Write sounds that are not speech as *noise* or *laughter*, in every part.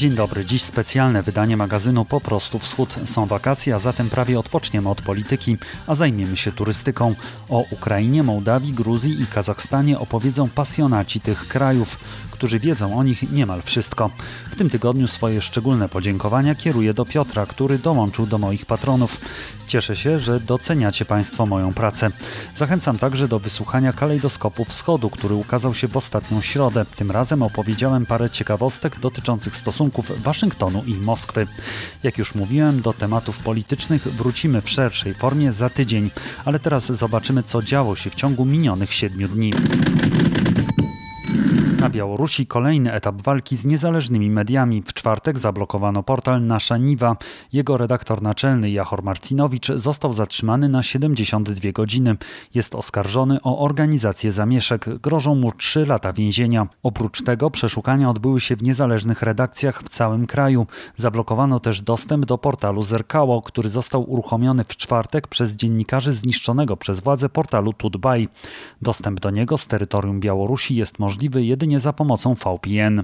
Dzień dobry, dziś specjalne wydanie magazynu Po prostu Wschód. Są wakacje, a zatem prawie odpoczniemy od polityki, a zajmiemy się turystyką. O Ukrainie, Mołdawii, Gruzji i Kazachstanie opowiedzą pasjonaci tych krajów którzy wiedzą o nich niemal wszystko. W tym tygodniu swoje szczególne podziękowania kieruję do Piotra, który dołączył do moich patronów. Cieszę się, że doceniacie Państwo moją pracę. Zachęcam także do wysłuchania kalejdoskopu wschodu, który ukazał się w ostatnią środę. Tym razem opowiedziałem parę ciekawostek dotyczących stosunków Waszyngtonu i Moskwy. Jak już mówiłem, do tematów politycznych wrócimy w szerszej formie za tydzień, ale teraz zobaczymy, co działo się w ciągu minionych siedmiu dni. Na Białorusi kolejny etap walki z niezależnymi mediami. W czwartek zablokowano portal Nasza Niwa. Jego redaktor naczelny Jachor Marcinowicz został zatrzymany na 72 godziny. Jest oskarżony o organizację zamieszek. Grożą mu 3 lata więzienia. Oprócz tego przeszukania odbyły się w niezależnych redakcjach w całym kraju. Zablokowano też dostęp do portalu Zerkało, który został uruchomiony w czwartek przez dziennikarzy zniszczonego przez władze portalu Tutbaj. Dostęp do niego z terytorium Białorusi jest możliwy jedynie za pomocą VPN.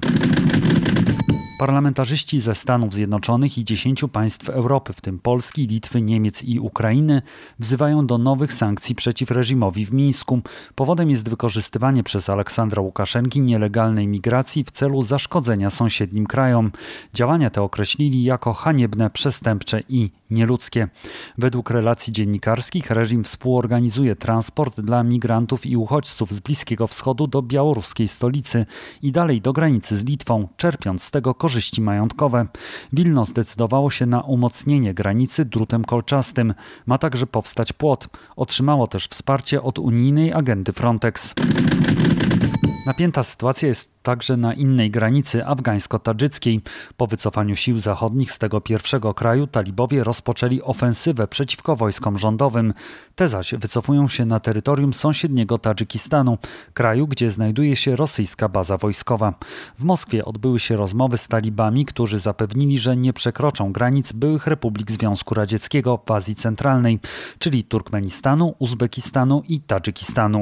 Parlamentarzyści ze Stanów Zjednoczonych i dziesięciu państw Europy, w tym Polski, Litwy, Niemiec i Ukrainy, wzywają do nowych sankcji przeciw reżimowi w Mińsku. Powodem jest wykorzystywanie przez Aleksandra Łukaszenki nielegalnej migracji w celu zaszkodzenia sąsiednim krajom. Działania te określili jako haniebne, przestępcze i nieludzkie. Według relacji dziennikarskich reżim współorganizuje transport dla migrantów i uchodźców z Bliskiego Wschodu do białoruskiej stolicy i dalej do granicy z Litwą, czerpiąc z tego korzyści majątkowe. Wilno zdecydowało się na umocnienie granicy drutem kolczastym. Ma także powstać płot. Otrzymało też wsparcie od unijnej agendy Frontex. Napięta sytuacja jest także na innej granicy afgańsko-tadżyckiej. Po wycofaniu sił zachodnich z tego pierwszego kraju talibowie rozpoczęli ofensywę przeciwko wojskom rządowym. Te zaś wycofują się na terytorium sąsiedniego Tadżykistanu, kraju, gdzie znajduje się rosyjska baza wojskowa. W Moskwie odbyły się rozmowy z talibami, którzy zapewnili, że nie przekroczą granic byłych republik Związku Radzieckiego w Azji Centralnej, czyli Turkmenistanu, Uzbekistanu i Tadżykistanu.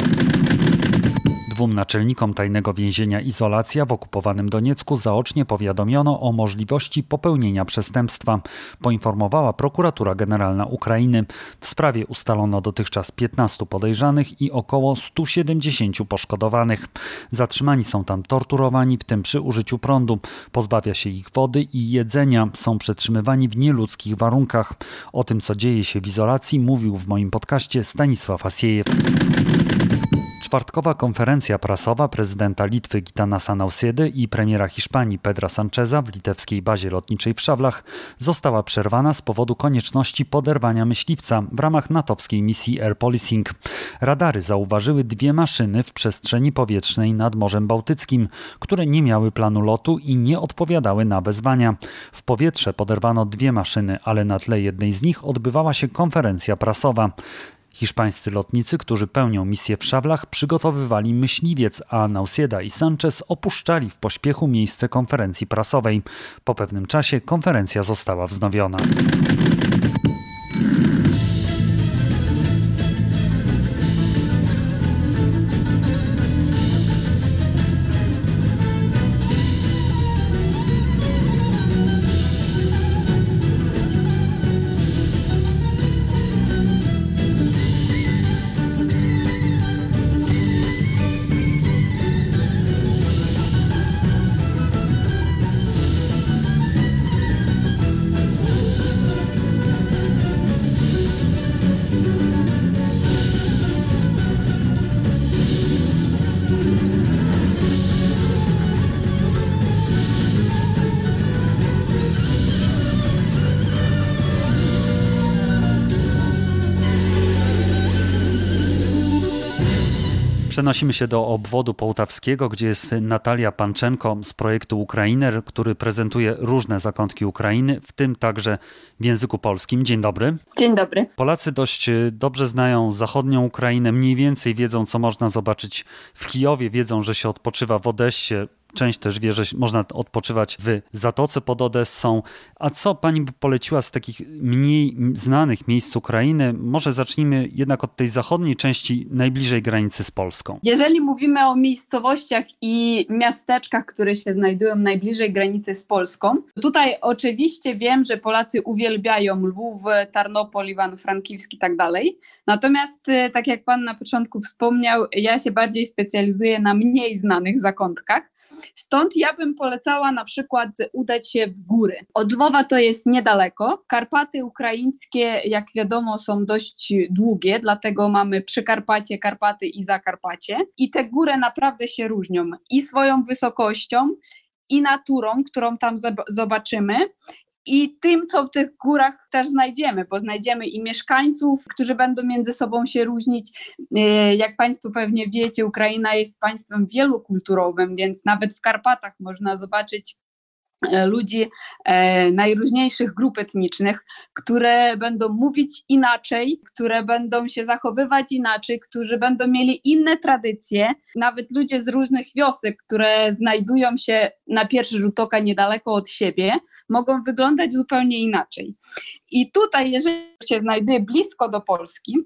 Dwóm naczelnikom tajnego więzienia Izolacja w okupowanym Doniecku zaocznie powiadomiono o możliwości popełnienia przestępstwa, poinformowała prokuratura generalna Ukrainy. W sprawie ustalono dotychczas 15 podejrzanych i około 170 poszkodowanych. Zatrzymani są tam torturowani, w tym przy użyciu prądu. Pozbawia się ich wody i jedzenia. Są przetrzymywani w nieludzkich warunkach. O tym, co dzieje się w izolacji, mówił w moim podcaście Stanisław Asiejew. Czwartkowa konferencja prasowa prezydenta Litwy Gitanasa Nausiedy i premiera Hiszpanii Pedra Sancheza w litewskiej bazie lotniczej w Szawlach została przerwana z powodu konieczności poderwania myśliwca w ramach natowskiej misji Air Policing. Radary zauważyły dwie maszyny w przestrzeni powietrznej nad Morzem Bałtyckim, które nie miały planu lotu i nie odpowiadały na wezwania. W powietrze poderwano dwie maszyny, ale na tle jednej z nich odbywała się konferencja prasowa. Hiszpańscy lotnicy, którzy pełnią misję w Szawlach, przygotowywali myśliwiec, a Nausieda i Sanchez opuszczali w pośpiechu miejsce konferencji prasowej. Po pewnym czasie konferencja została wznowiona. Przenosimy się do obwodu połtawskiego, gdzie jest Natalia Panczenko z projektu Ukrainer, który prezentuje różne zakątki Ukrainy, w tym także w języku polskim. Dzień dobry. Dzień dobry. Polacy dość e, dobrze znają zachodnią Ukrainę, mniej więcej wiedzą, co można zobaczyć w Kijowie, wiedzą, że się odpoczywa w Odessie, część też wie, że można odpoczywać w Zatoce pod Odessą. A co pani by poleciła z takich mniej znanych miejsc Ukrainy? Może zacznijmy jednak od tej zachodniej części, najbliżej granicy z Polską. Jeżeli mówimy o miejscowościach i miasteczkach, które się znajdują najbliżej granicy z Polską, tutaj oczywiście wiem, że Polacy uwielbiają Lwów, Tarnopol, Iwano-Frankiwski i tak dalej. Natomiast, y, tak jak Pan na początku wspomniał, ja się bardziej specjalizuję na mniej znanych zakątkach. Stąd ja bym polecała na przykład udać się w góry. Od Lwowa to jest niedaleko. Karpaty ukraińskie, jak wiadomo, są dość długie, dlatego mamy Przykarpacie, Karpaty i Zakarpacie. I te góry naprawdę się różnią i swoją wysokością, i naturą, którą tam zobaczymy, i tym, co w tych górach też znajdziemy, bo znajdziemy i mieszkańców, którzy będą między sobą się różnić. E, jak Państwo pewnie wiecie, Ukraina jest państwem wielokulturowym, więc nawet w Karpatach można zobaczyć E, ludzi e, najróżniejszych grup etnicznych, które będą mówić inaczej, które będą się zachowywać inaczej, którzy będą mieli inne tradycje. Nawet ludzie z różnych wiosek, które znajdują się na pierwszy rzut oka niedaleko od siebie, mogą wyglądać zupełnie inaczej. I tutaj, jeżeli się znajduje blisko do Polski,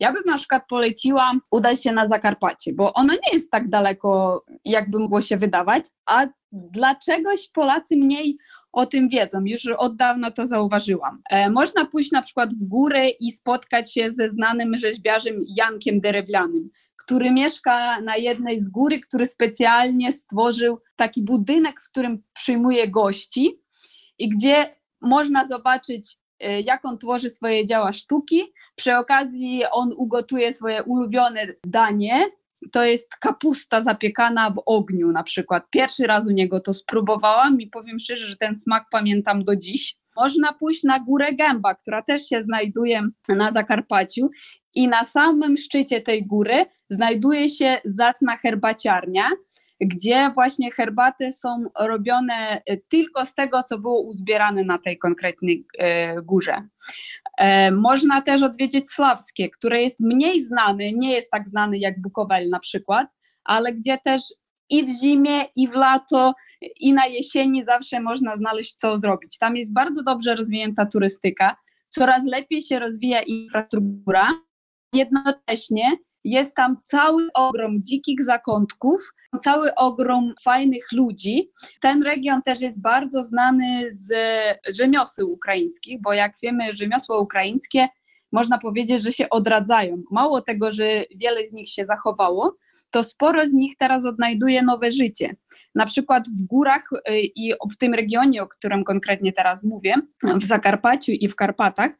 ja bym na przykład poleciła udać się na Zakarpacie, bo ono nie jest tak daleko, jakby mogło się wydawać, a dlaczegoś Polacy mniej o tym wiedzą. Już od dawna to zauważyłam. E, można pójść na przykład w górę i spotkać się ze znanym rzeźbiarzem Jankiem Derewlanym, który mieszka na jednej z góry, który specjalnie stworzył taki budynek, w którym przyjmuje gości i gdzie można zobaczyć, e, jak on tworzy swoje dzieła sztuki. Przy okazji on ugotuje swoje ulubione danie, to jest kapusta zapiekana w ogniu na przykład. Pierwszy raz u niego to spróbowałam i powiem szczerze, że ten smak pamiętam do dziś. Można pójść na górę Gęba, która też się znajduje na Zakarpaciu i na samym szczycie tej góry znajduje się zacna herbaciarnia, gdzie właśnie herbaty są robione tylko z tego, co było uzbierane na tej konkretnej e, górze. E, można też odwiedzić Sławskie, które jest mniej znany, nie jest tak znany jak Bukowel na przykład, ale gdzie też i w zimie, i w lato, i na jesieni zawsze można znaleźć co zrobić. Tam jest bardzo dobrze rozwinięta turystyka, coraz lepiej się rozwija infrastruktura, jednocześnie jest tam cały ogrom dzikich zakątków, cały ogrom fajnych ludzi. Ten region też jest bardzo znany z rzemiosł ukraińskich, bo jak wiemy, rzemiosła ukraińskie można powiedzieć, że się odradzają. Mało tego, że wiele z nich się zachowało, to sporo z nich teraz odnajduje nowe życie. Na przykład w górach y, i w tym regionie, o którym konkretnie teraz mówię, w Zakarpaciu i w Karpatach,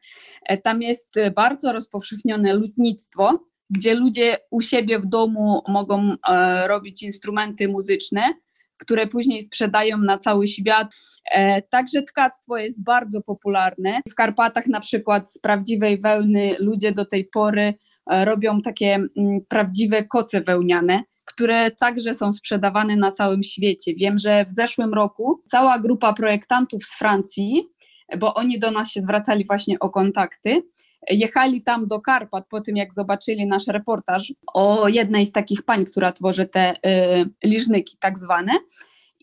e, tam jest bardzo rozpowszechnione lutnictwo, gdzie ludzie u siebie w domu mogą e, robić instrumenty muzyczne, które później sprzedają na cały świat. E, także tkactwo jest bardzo popularne. W Karpatach na przykład z prawdziwej wełny ludzie do tej pory e, robią takie mm, prawdziwe koce wełniane, które także są sprzedawane na całym świecie. Wiem, że w zeszłym roku cała grupa projektantów z Francji, bo oni do nas się zwracali właśnie o kontakty, jechali tam do Karpat po tym, jak zobaczyli nasz reportaż o jednej z takich pań, która tworzy te y, liżnyki tak zwane.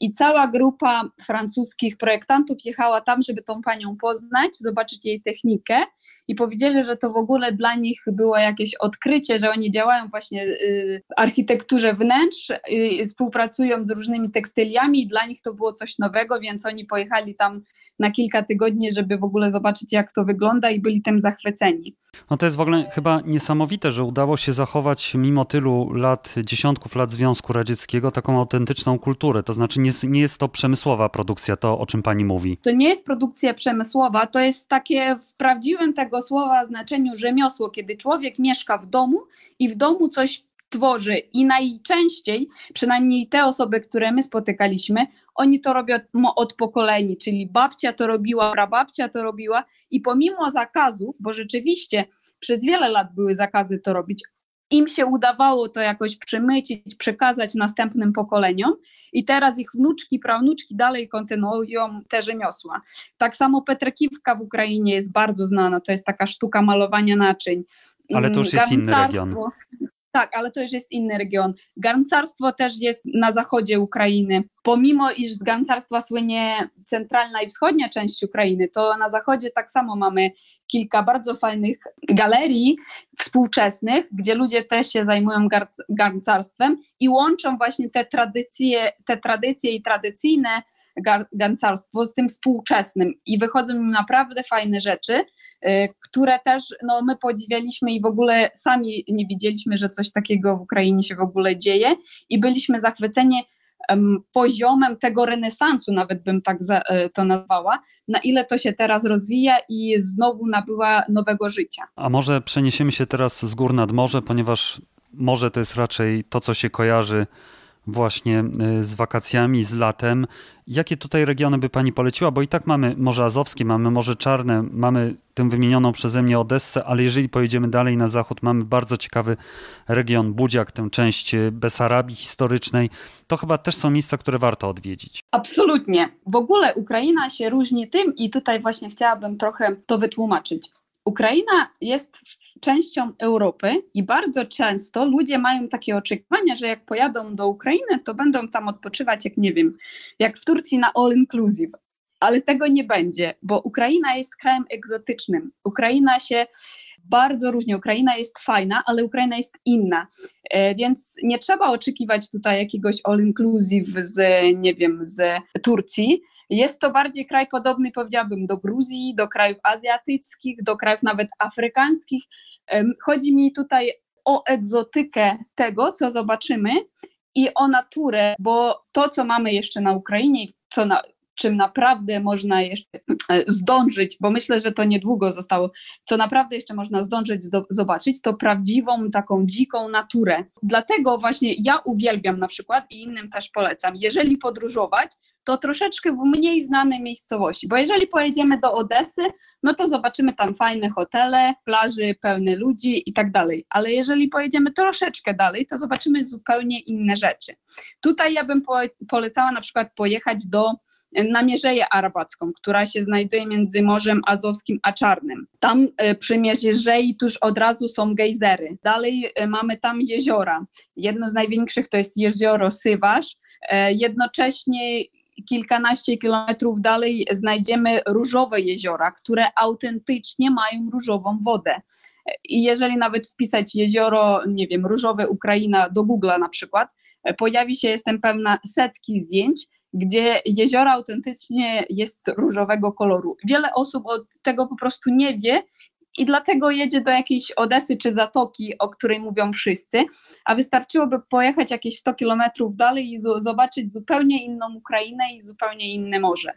I cała grupa francuskich projektantów jechała tam, żeby tą panią poznać, zobaczyć jej technikę i powiedzieli, że to w ogóle dla nich było jakieś odkrycie, że oni działają właśnie y, w architekturze wnętrz, y, współpracują z różnymi tekstyliami i dla nich to było coś nowego, więc oni pojechali tam na kilka tygodni, żeby w ogóle zobaczyć, jak to wygląda i byli tym zachwyceni. No to jest w ogóle chyba niesamowite, że udało się zachować mimo tylu lat, dziesiątków lat Związku Radzieckiego, taką autentyczną kulturę. To znaczy nie, nie jest to przemysłowa produkcja, to o czym pani mówi. To nie jest produkcja przemysłowa, to jest takie w prawdziwym tego słowa znaczeniu rzemiosło, kiedy człowiek mieszka w domu i w domu coś tworzy i najczęściej, przynajmniej te osoby, które my spotykaliśmy, oni to robią od pokoleni, czyli babcia to robiła, prababcia to robiła i pomimo zakazów, bo rzeczywiście przez wiele lat były zakazy to robić, im się udawało to jakoś przemycić, przekazać następnym pokoleniom i teraz ich wnuczki, prawnuczki dalej kontynuują te rzemiosła. Tak samo Petrekiwka w Ukrainie jest bardzo znana, to jest taka sztuka malowania naczyń. Ale to już jest inny region. Tak, ale to już jest inny region. Garncarstwo też jest na zachodzie Ukrainy. Pomimo, iż z garncarstwa słynie centralna i wschodnia część Ukrainy, to na zachodzie tak samo mamy kilka bardzo fajnych galerii współczesnych, gdzie ludzie też się zajmują garncarstwem i łączą właśnie te tradycje, te tradycje i tradycyjne garncarstwo z tym współczesnym i wychodzą im naprawdę fajne rzeczy, y, które też no, my podziwialiśmy i w ogóle sami nie widzieliśmy, że coś takiego w Ukrainie się w ogóle dzieje i byliśmy zachwyceni poziomem tego renesansu, nawet bym tak e, to nazwała, na ile to się teraz rozwija i znowu nabyła nowego życia. A może przeniesiemy się teraz z gór nad morze, ponieważ morze to jest raczej to, co się kojarzy właśnie y, z wakacjami, z latem. Jakie tutaj regiony by Pani poleciła? Bo i tak mamy Morze Azowskie, mamy Morze Czarne, mamy tę wymienioną przeze mnie Odessę, ale jeżeli pojedziemy dalej na zachód, mamy bardzo ciekawy region Budziak, tę część y, Besarabii historycznej. To chyba też są miejsca, które warto odwiedzić. Absolutnie. W ogóle Ukraina się różni tym i tutaj właśnie chciałabym trochę to wytłumaczyć. Ukraina jest częścią Europy i bardzo często ludzie mają takie oczekiwania, że jak pojadą do Ukrainy, to będą tam odpoczywać, jak nie wiem, jak w Turcji na all inclusive. Ale tego nie będzie, bo Ukraina jest krajem egzotycznym. Ukraina się bardzo różni. Ukraina jest fajna, ale Ukraina jest inna. E, więc nie trzeba oczekiwać tutaj jakiegoś all inclusive z, nie wiem, z Turcji, jest to bardziej kraj podobny, powiedziałabym, do Gruzji, do krajów azjatyckich, do krajów nawet afrykańskich. Chodzi mi tutaj o egzotykę tego, co zobaczymy i o naturę, bo to, co mamy jeszcze na Ukrainie, co na, czym naprawdę można jeszcze e, zdążyć, bo myślę, że to niedługo zostało, co naprawdę jeszcze można zdążyć do, zobaczyć, to prawdziwą taką dziką naturę. Dlatego właśnie ja uwielbiam na przykład i innym też polecam, jeżeli podróżować, to troszeczkę w mniej znanej miejscowości, bo jeżeli pojedziemy do Odesy, no to zobaczymy tam fajne hotele, plaży pełne ludzi i tak dalej, ale jeżeli pojedziemy troszeczkę dalej, to zobaczymy zupełnie inne rzeczy. Tutaj ja bym polecała na przykład pojechać do na Mierzeję Arabacką, która się znajduje między Morzem Azowskim a Czarnym. Tam e, przy Mierzei tuż od razu są gejzery. Dalej e, mamy tam jeziora. Jedno z największych to jest jezioro Sywasz. E, jednocześnie kilkanaście kilometrów dalej znajdziemy różowe jeziora, które autentycznie mają różową wodę. I jeżeli nawet wpisać jezioro, nie wiem, różowe Ukraina do Google'a na przykład, pojawi się, jestem pewna, setki zdjęć, gdzie jezioro autentycznie jest różowego koloru. Wiele osób od tego po prostu nie wie i dlatego jedzie do jakiejś Odesy czy Zatoki, o której mówią wszyscy, a wystarczyłoby pojechać jakieś 100 kilometrów dalej i zobaczyć zupełnie inną Ukrainę i zupełnie inne morze.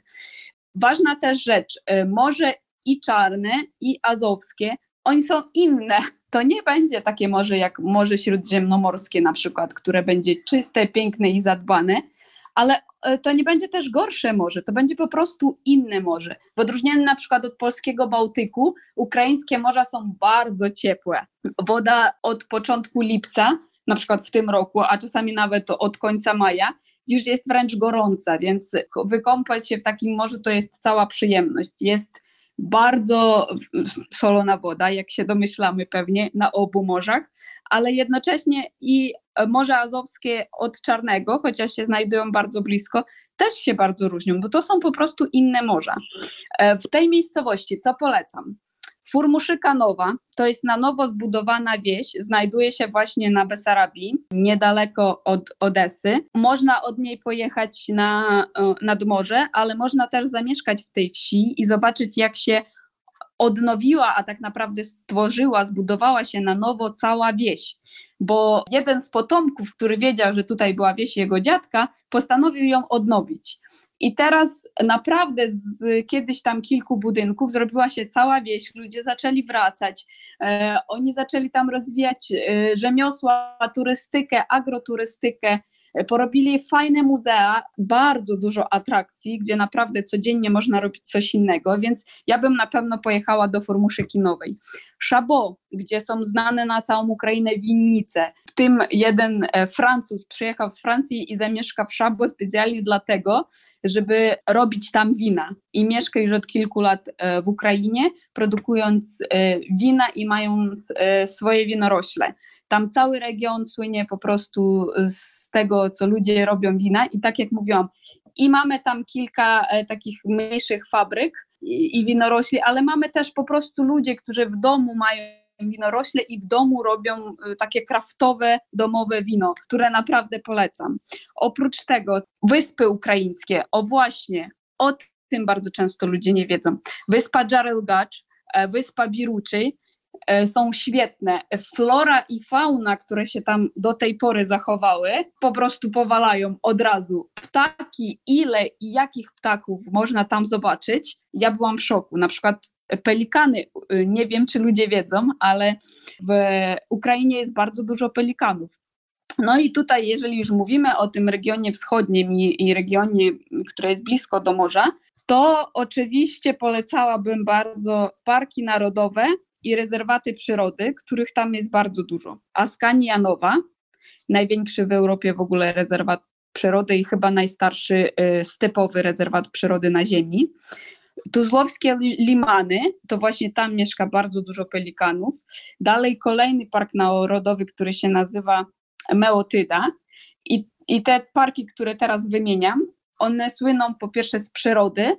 Ważna też rzecz, y, morze i czarne i azowskie, oni są inne. To nie będzie takie morze jak Morze Śródziemnomorskie na przykład, które będzie czyste, piękne i zadbane, ale e, to nie będzie też gorsze morze, to będzie po prostu inne morze. W odróżnieniu na przykład od polskiego Bałtyku, ukraińskie morza są bardzo ciepłe. Woda od początku lipca, na przykład w tym roku, a czasami nawet od końca maja, już jest wręcz gorąca, więc wykąpać się w takim morzu to jest cała przyjemność. Jest bardzo solona woda, jak się domyślamy pewnie, na obu morzach, ale jednocześnie i Morze Azowskie od Czarnego, chociaż się znajdują bardzo blisko, też się bardzo różnią, bo to są po prostu inne morza. E, w tej miejscowości, co polecam? Furmuszyka Nowa to jest na nowo zbudowana wieś, znajduje się właśnie na Besarabii, niedaleko od Odesy. Można od niej pojechać na, e, nad morze, ale można też zamieszkać w tej wsi i zobaczyć, jak się odnowiła, a tak naprawdę stworzyła, zbudowała się na nowo cała wieś bo jeden z potomków, który wiedział, że tutaj była wieś jego dziadka, postanowił ją odnowić. I teraz naprawdę z kiedyś tam kilku budynków zrobiła się cała wieś, ludzie zaczęli wracać, e, oni zaczęli tam rozwijać e, rzemiosła, turystykę, agroturystykę, Porobili fajne muzea, bardzo dużo atrakcji, gdzie naprawdę codziennie można robić coś innego, więc ja bym na pewno pojechała do Formuszy Kinowej. Szabo, gdzie są znane na całą Ukrainę winnice, w tym jeden e, Francuz przyjechał z Francji i zamieszka w Szabo specjalnie dlatego, żeby robić tam wina i mieszka już od kilku lat e, w Ukrainie, produkując e, wina i mając swoje winorośle. Tam cały region słynie po prostu z tego, co ludzie robią wina i tak jak mówiłam, i mamy tam kilka takich mniejszych fabryk i winorośli, ale mamy też po prostu ludzie, którzy w domu mają winorośle i w domu robią y, takie kraftowe, domowe wino, które naprawdę polecam. Oprócz tego wyspy ukraińskie, o właśnie, o tym bardzo często ludzie nie wiedzą. Wyspa Jarelgacz, e, wyspa Biruczy, są świetne. Flora i fauna, które się tam do tej pory zachowały, po prostu powalają od razu. Ptaki, ile i jakich ptaków można tam zobaczyć, ja byłam w szoku. Na przykład pelikany, y, nie wiem czy ludzie wiedzą, ale w Ukrainie jest bardzo dużo pelikanów. No i tutaj, jeżeli już mówimy o tym regionie wschodnim i, i regionie, które jest blisko do morza, to oczywiście polecałabym bardzo parki narodowe, i rezerwaty przyrody, których tam jest bardzo dużo. Askanianowa, największy w Europie w ogóle rezerwat przyrody i chyba najstarszy y, stepowy rezerwat przyrody na Ziemi. Tuzlowskie Limany, to właśnie tam mieszka bardzo dużo pelikanów. Dalej kolejny park narodowy, który się nazywa Meotyda. I, I te parki, które teraz wymieniam, one słyną po pierwsze z przyrody,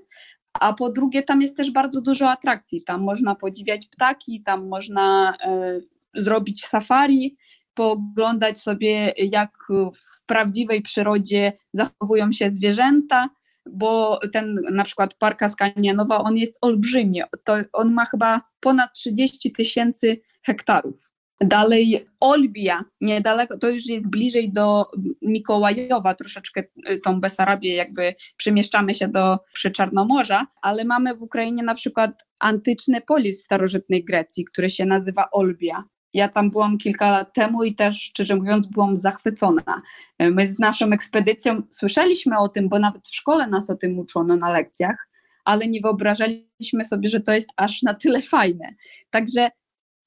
a po drugie tam jest też bardzo dużo atrakcji. Tam można podziwiać ptaki, tam można e, zrobić safari, pooglądać sobie, jak w prawdziwej przyrodzie zachowują się zwierzęta, bo ten na przykład Park Askanianowa, on jest olbrzymi. To on ma chyba ponad 30 tysięcy hektarów. Dalej Olbia, niedaleko, to już jest bliżej do Mikołajowa, troszeczkę y, tą Besarabię jakby przemieszczamy się do Przyczarnomorza, ale mamy w Ukrainie na przykład antyczny polis starożytnej Grecji, który się nazywa Olbia. Ja tam byłam kilka lat temu i też, szczerze mówiąc, byłam zachwycona. My z naszą ekspedycją słyszeliśmy o tym, bo nawet w szkole nas o tym uczono na lekcjach, ale nie wyobrażaliśmy sobie, że to jest aż na tyle fajne. Także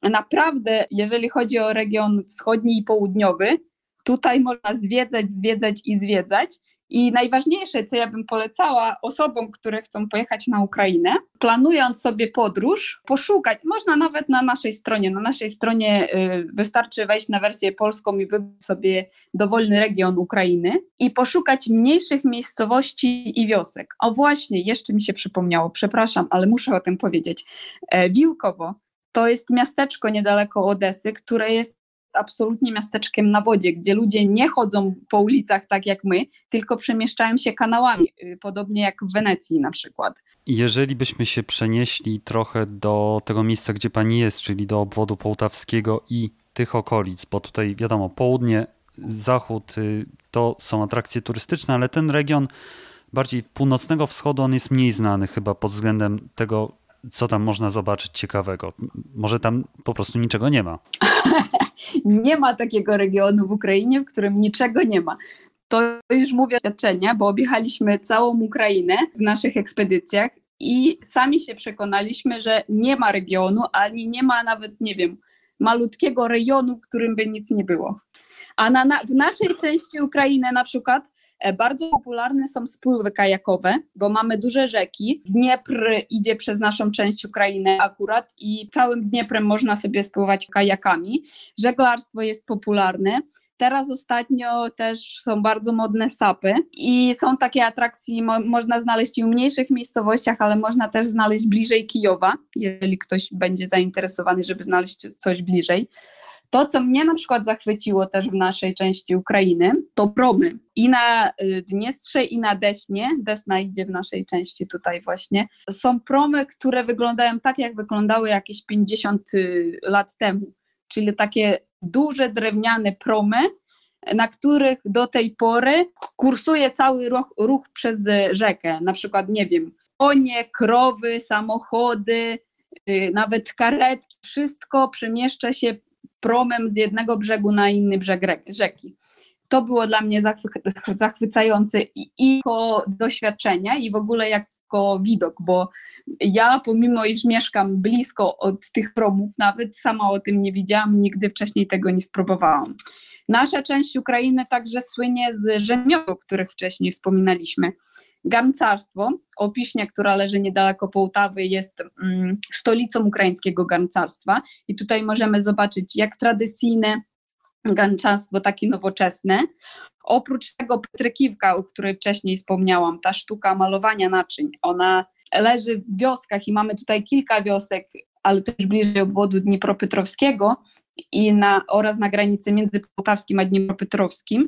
naprawdę, jeżeli chodzi o region wschodni i południowy, tutaj można zwiedzać, zwiedzać i zwiedzać. I najważniejsze, co ja bym polecała osobom, które chcą pojechać na Ukrainę, planując sobie podróż, poszukać, można nawet na naszej stronie, na naszej stronie y, wystarczy wejść na wersję polską i wybrać sobie dowolny region Ukrainy i poszukać mniejszych miejscowości i wiosek. O właśnie, jeszcze mi się przypomniało, przepraszam, ale muszę o tym powiedzieć. E, Wilkowo to jest miasteczko niedaleko Odesy, które jest absolutnie miasteczkiem na wodzie, gdzie ludzie nie chodzą po ulicach tak jak my, tylko przemieszczają się kanałami, y, podobnie jak w Wenecji na przykład. Jeżeli byśmy się przenieśli trochę do tego miejsca, gdzie pani jest, czyli do obwodu połtawskiego i tych okolic, bo tutaj wiadomo, południe, zachód y, to są atrakcje turystyczne, ale ten region bardziej północnego wschodu, on jest mniej znany chyba pod względem tego, co tam można zobaczyć ciekawego? Może tam po prostu niczego nie ma. *laughs* nie ma takiego regionu w Ukrainie, w którym niczego nie ma. To już mówię doświadczenie, bo objechaliśmy całą Ukrainę w naszych ekspedycjach i sami się przekonaliśmy, że nie ma regionu, ani nie ma nawet, nie wiem, malutkiego rejonu, w którym by nic nie było. A na, na, w naszej części Ukrainy na przykład bardzo popularne są spływy kajakowe, bo mamy duże rzeki. Dniepr idzie przez naszą część Ukrainy akurat i całym Dnieprem można sobie spływać kajakami. Żeglarstwo jest popularne. Teraz ostatnio też są bardzo modne sapy i są takie atrakcje, mo można znaleźć i w mniejszych miejscowościach, ale można też znaleźć bliżej Kijowa, jeżeli ktoś będzie zainteresowany, żeby znaleźć coś bliżej. To, co mnie na przykład zachwyciło też w naszej części Ukrainy, to promy. I na y, Dniestrze, i na Deśnie, Desna idzie w naszej części tutaj właśnie, są promy, które wyglądają tak, jak wyglądały jakieś 50 y, lat temu. Czyli takie duże drewniane promy, na których do tej pory kursuje cały ruch, ruch przez rzekę. Na przykład, nie wiem, konie, krowy, samochody, y, nawet karetki, wszystko przemieszcza się promem z jednego brzegu na inny brzeg rzeki. To było dla mnie zachwycające i, jako doświadczenie, i w ogóle jako widok, bo ja, pomimo iż mieszkam blisko od tych promów, nawet sama o tym nie widziałam, nigdy wcześniej tego nie spróbowałam. Nasza część Ukrainy także słynie z rzemiosł, o których wcześniej wspominaliśmy. Garncarstwo, Opisznia, która leży niedaleko Połtawy, jest mm, stolicą ukraińskiego garncarstwa i tutaj możemy zobaczyć jak tradycyjne ganczarstwo takie nowoczesne. Oprócz tego Petrykiwka, o której wcześniej wspomniałam, ta sztuka malowania naczyń, ona leży w wioskach i mamy tutaj kilka wiosek, ale też bliżej obwodu Dnipropetrowskiego i na, oraz na granicy między Poltawskim a Dnipropetrowskim.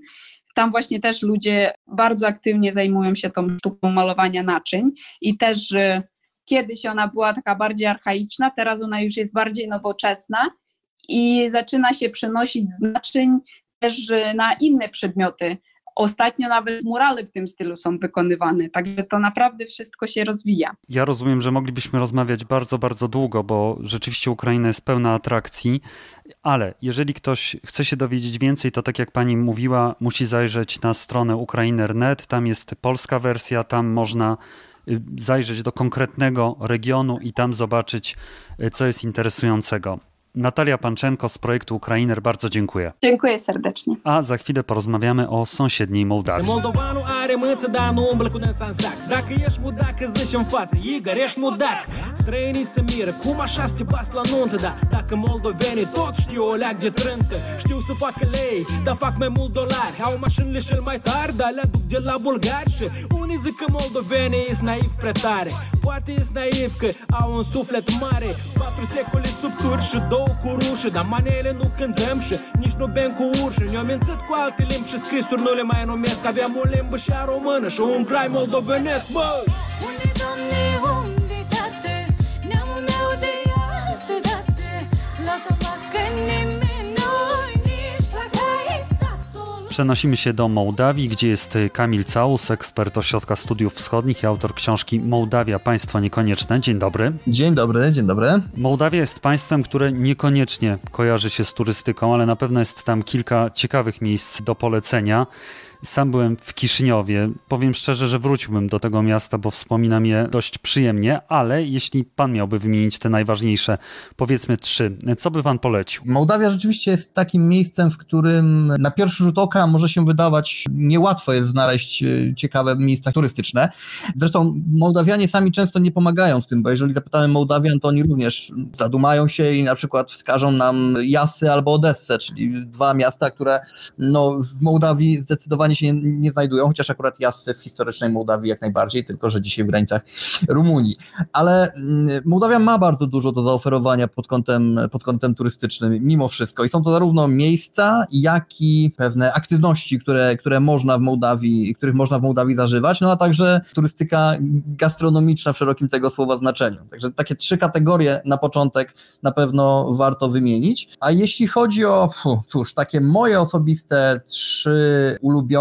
Tam właśnie też ludzie bardzo aktywnie zajmują się tą sztuką malowania naczyń i też y, kiedyś ona była taka bardziej archaiczna, teraz ona już jest bardziej nowoczesna i zaczyna się przenosić z naczyń też y, na inne przedmioty. Ostatnio nawet murale w tym stylu są wykonywane, także to naprawdę wszystko się rozwija. Ja rozumiem, że moglibyśmy rozmawiać bardzo, bardzo długo, bo rzeczywiście Ukraina jest pełna atrakcji, ale jeżeli ktoś chce się dowiedzieć więcej, to tak jak pani mówiła, musi zajrzeć na stronę ukrainer.net, tam jest polska wersja, tam można y, zajrzeć do konkretnego regionu i tam zobaczyć, y, co jest interesującego. Natalia Panczenko z projektu Ukrainer, bardzo dziękuję. Dziękuję serdecznie. A za chwilę porozmawiamy o sąsiedniej Mołdawii. are mâță, dar nu umblă cu năsa în sac. Dacă ești budac, îți zici în față, Igor, ești mudac. Străinii se miră, cum așa să te bați la nuntă, da Dacă moldovenii tot știu o leac de trântă Știu să facă lei, dar fac mai mult dolari. Au mașinile cel mai tari, dar le aduc de la bulgari. Și unii zic că moldovenii sunt naiv pretare, Poate sunt naiv că au un suflet mare. Patru secole sub turi și două cu rușă Dar manele nu cântăm și nici nu bem cu urșă. Ne-am mințit cu alte limbi și scrisuri nu le mai numesc. Aveam o limbă și română și un grai moldovenesc, bă! Unde, Doamne, unde, tate? Neamul meu de altă dată La Przenosimy się do Mołdawii, gdzie jest Kamil Caus, ekspert Ośrodka Studiów Wschodnich i autor książki Mołdawia Państwo Niekonieczne. Dzień dobry. Dzień dobry, dzień dobry. Mołdawia jest państwem, które niekoniecznie kojarzy się z turystyką, ale na pewno jest tam kilka ciekawych miejsc do polecenia. Sam byłem w Kiszyniowie. Powiem szczerze, że wróciłbym do tego miasta, bo wspominam je dość przyjemnie, ale jeśli pan miałby wymienić te najważniejsze, powiedzmy trzy, co by pan polecił? Mołdawia rzeczywiście jest takim miejscem, w którym na pierwszy rzut oka może się wydawać niełatwo jest znaleźć e, ciekawe miejsca turystyczne. Zresztą Mołdawianie sami często nie pomagają w tym, bo jeżeli zapytamy Mołdawian, to oni również zadumają się i na przykład wskażą nam Jasy albo Odessę, czyli dwa miasta, które no, w Mołdawii zdecydowanie się nie, nie, znajdują, chociaż akurat jazdy w historycznej Mołdawii jak najbardziej, tylko że dzisiaj w granicach Rumunii. Ale mm, Mołdawia ma bardzo dużo do zaoferowania pod kątem, pod kątem turystycznym, mimo wszystko. I są to zarówno miejsca, jak i pewne aktywności, które, które można w Mołdawii, których można w Mołdawii zażywać, no a także turystyka gastronomiczna w szerokim tego słowa znaczeniu. Także takie trzy kategorie na początek na pewno warto wymienić. A jeśli chodzi o, cóż, takie moje osobiste trzy ulubione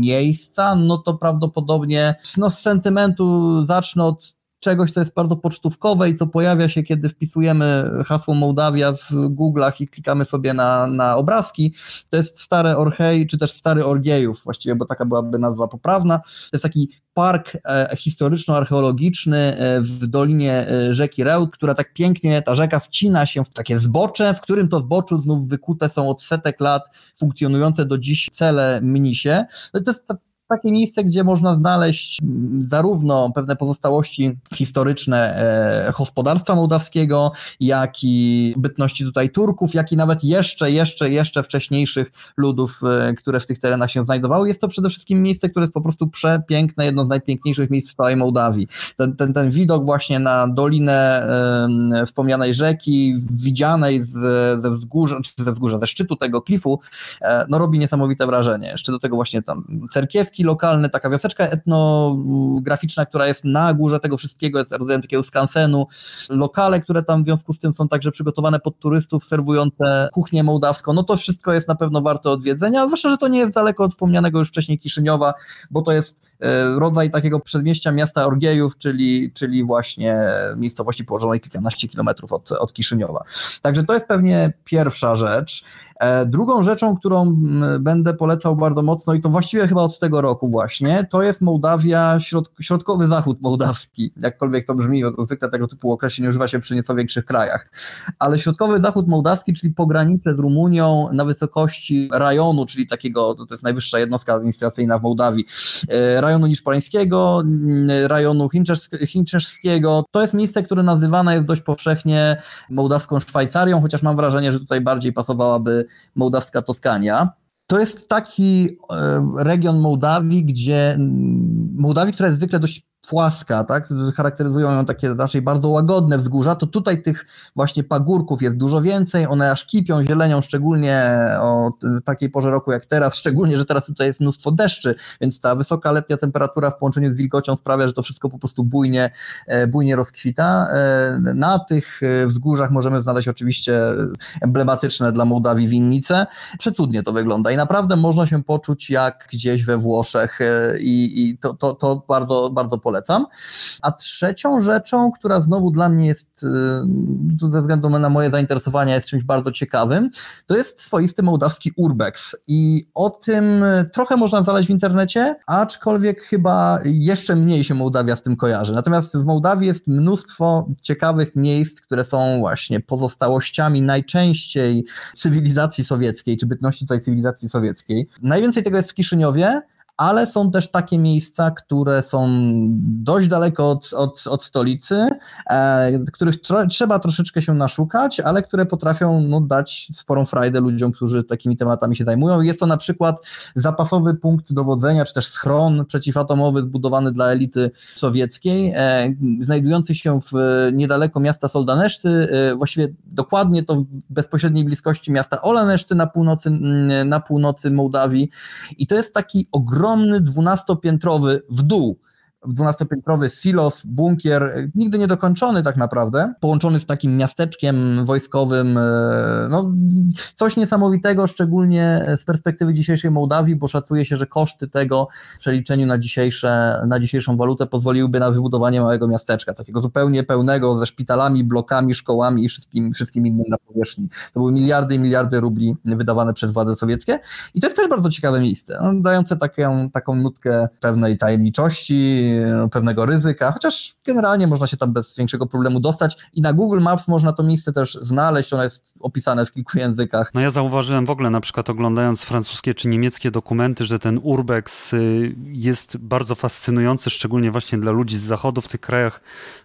miejsca, no to prawdopodobnie no z sentymentu zacznę od czegoś, co jest bardzo pocztówkowe i co pojawia się, kiedy wpisujemy hasło Mołdawia w Google'ach i klikamy sobie na, na obrazki, to jest stare Orchej, czy też stary Orgiejów właściwie, bo taka byłaby nazwa poprawna. To jest taki park e, historyczno-archeologiczny e, w dolinie e, rzeki Reut, która tak pięknie, ta rzeka wcina się w takie zbocze, w którym to zboczu znów wykute są od setek lat funkcjonujące do dziś cele mnisie. No to jest takie miejsce, gdzie można znaleźć mm, zarówno pewne pozostałości historyczne e, gospodarstwa mołdawskiego, jak i bytności tutaj Turków, jak i nawet jeszcze, jeszcze, jeszcze wcześniejszych ludów, e, które w tych terenach się znajdowały. Jest to przede wszystkim miejsce, które jest po prostu przepiękne, jedno z najpiękniejszych miejsc w całej Mołdawii. Ten, ten, ten widok właśnie na dolinę e, wspomnianej rzeki, widzianej z, ze wzgórza, czy ze wzgórza, ze szczytu tego klifu, e, no robi niesamowite wrażenie. Jeszcze do tego właśnie tam cerkiewki lokalny, taka wioseczka etnograficzna, która jest na górze tego wszystkiego, jest rodzajem takiego skansenu, lokale, które tam w związku z tym są także przygotowane pod turystów, serwujące kuchnię mołdawską, no to wszystko jest na pewno warte odwiedzenia, zwłaszcza, że to nie jest daleko od wspomnianego już wcześniej Kiszyniowa, bo to jest rodzaj takiego przedmieścia miasta Orgiejów, czyli, czyli właśnie miejscowości położonej kilkanaście kilometrów od, od Kiszyniowa. Także to jest pewnie pierwsza rzecz. E, drugą rzeczą, którą będę polecał bardzo mocno i to właściwie chyba od tego roku właśnie, to jest Mołdawia, środ, środkowy zachód mołdawski, jakkolwiek to brzmi, bo zwykle tego typu określeń używa się przy nieco większych krajach, ale środkowy zachód mołdawski, czyli pogranicze z Rumunią na wysokości rajonu, czyli takiego, to jest najwyższa jednostka administracyjna w Mołdawii, e, rajonu Niszpoleńskiego, rajonu Chińczeszskiego. To jest miejsce, które nazywane jest dość powszechnie mołdawską Szwajcarią, chociaż mam wrażenie, że tutaj bardziej pasowałaby mołdawska Toskania. To jest taki region Mołdawii, gdzie Mołdawii, która jest zwykle dość płaska, tak? Charakteryzują ją takie raczej bardzo łagodne wzgórza, to tutaj tych właśnie pagórków jest dużo więcej, one aż kipią zielenią, szczególnie o takiej porze roku jak teraz, *laughs* szczególnie, że teraz tutaj jest mnóstwo deszczy, więc ta wysoka letnia temperatura w połączeniu z wilgocią sprawia, że to wszystko po prostu bujnie, e, bujnie rozkwita. E, na tych e, wzgórzach możemy znaleźć oczywiście emblematyczne dla Mołdawii winnice. Przecudnie to wygląda i naprawdę można się poczuć jak gdzieś we Włoszech i, i to, to, to bardzo, bardzo polecam polecam. A trzecią rzeczą, która znowu dla mnie jest, y, ze względu na moje zainteresowania, jest czymś bardzo ciekawym, to jest swoisty mołdawski urbex. I o tym trochę można znaleźć w internecie, aczkolwiek chyba jeszcze mniej się Mołdawia z tym kojarzy. Natomiast w Mołdawii jest mnóstwo ciekawych miejsc, które są właśnie pozostałościami najczęściej cywilizacji sowieckiej, czy bytności tej cywilizacji sowieckiej. Najwięcej tego jest w Kiszyniowie, ale są też takie miejsca, które są dość daleko od, od, od stolicy, e, których tr trzeba troszeczkę się naszukać, ale które potrafią no, dać sporą frajdę ludziom, którzy takimi tematami się zajmują. Jest to na przykład zapasowy punkt dowodzenia, czy też schron przeciwatomowy zbudowany dla elity sowieckiej, e, znajdujący się w niedaleko miasta Soldaneszty, e, właściwie dokładnie to w bezpośredniej bliskości miasta Olaneszty na północy, na północy Mołdawii. I to jest taki ogromny ogromny dwunastopiętrowy w dół dwunastopiętrowy silos, bunkier, nigdy niedokończony tak naprawdę, połączony z takim miasteczkiem wojskowym, e, no coś niesamowitego, szczególnie z perspektywy dzisiejszej Mołdawii, bo szacuje się, że koszty tego w przeliczeniu na, dzisiejsze, na dzisiejszą walutę pozwoliłyby na wybudowanie małego miasteczka, takiego zupełnie pełnego ze szpitalami, blokami, szkołami i wszystkim, wszystkim innym na powierzchni. To były miliardy i miliardy rubli wydawane przez władze sowieckie i to jest też bardzo ciekawe miejsce, no, dające taką, taką nutkę pewnej tajemniczości, pewnego ryzyka, chociaż generalnie można się tam bez większego problemu dostać i na Google Maps można to miejsce też znaleźć, ono jest opisane w kilku językach. No ja zauważyłem w ogóle na przykład oglądając francuskie czy niemieckie dokumenty, że ten urbex y, jest bardzo fascynujący, szczególnie właśnie dla ludzi z zachodu w tych krajach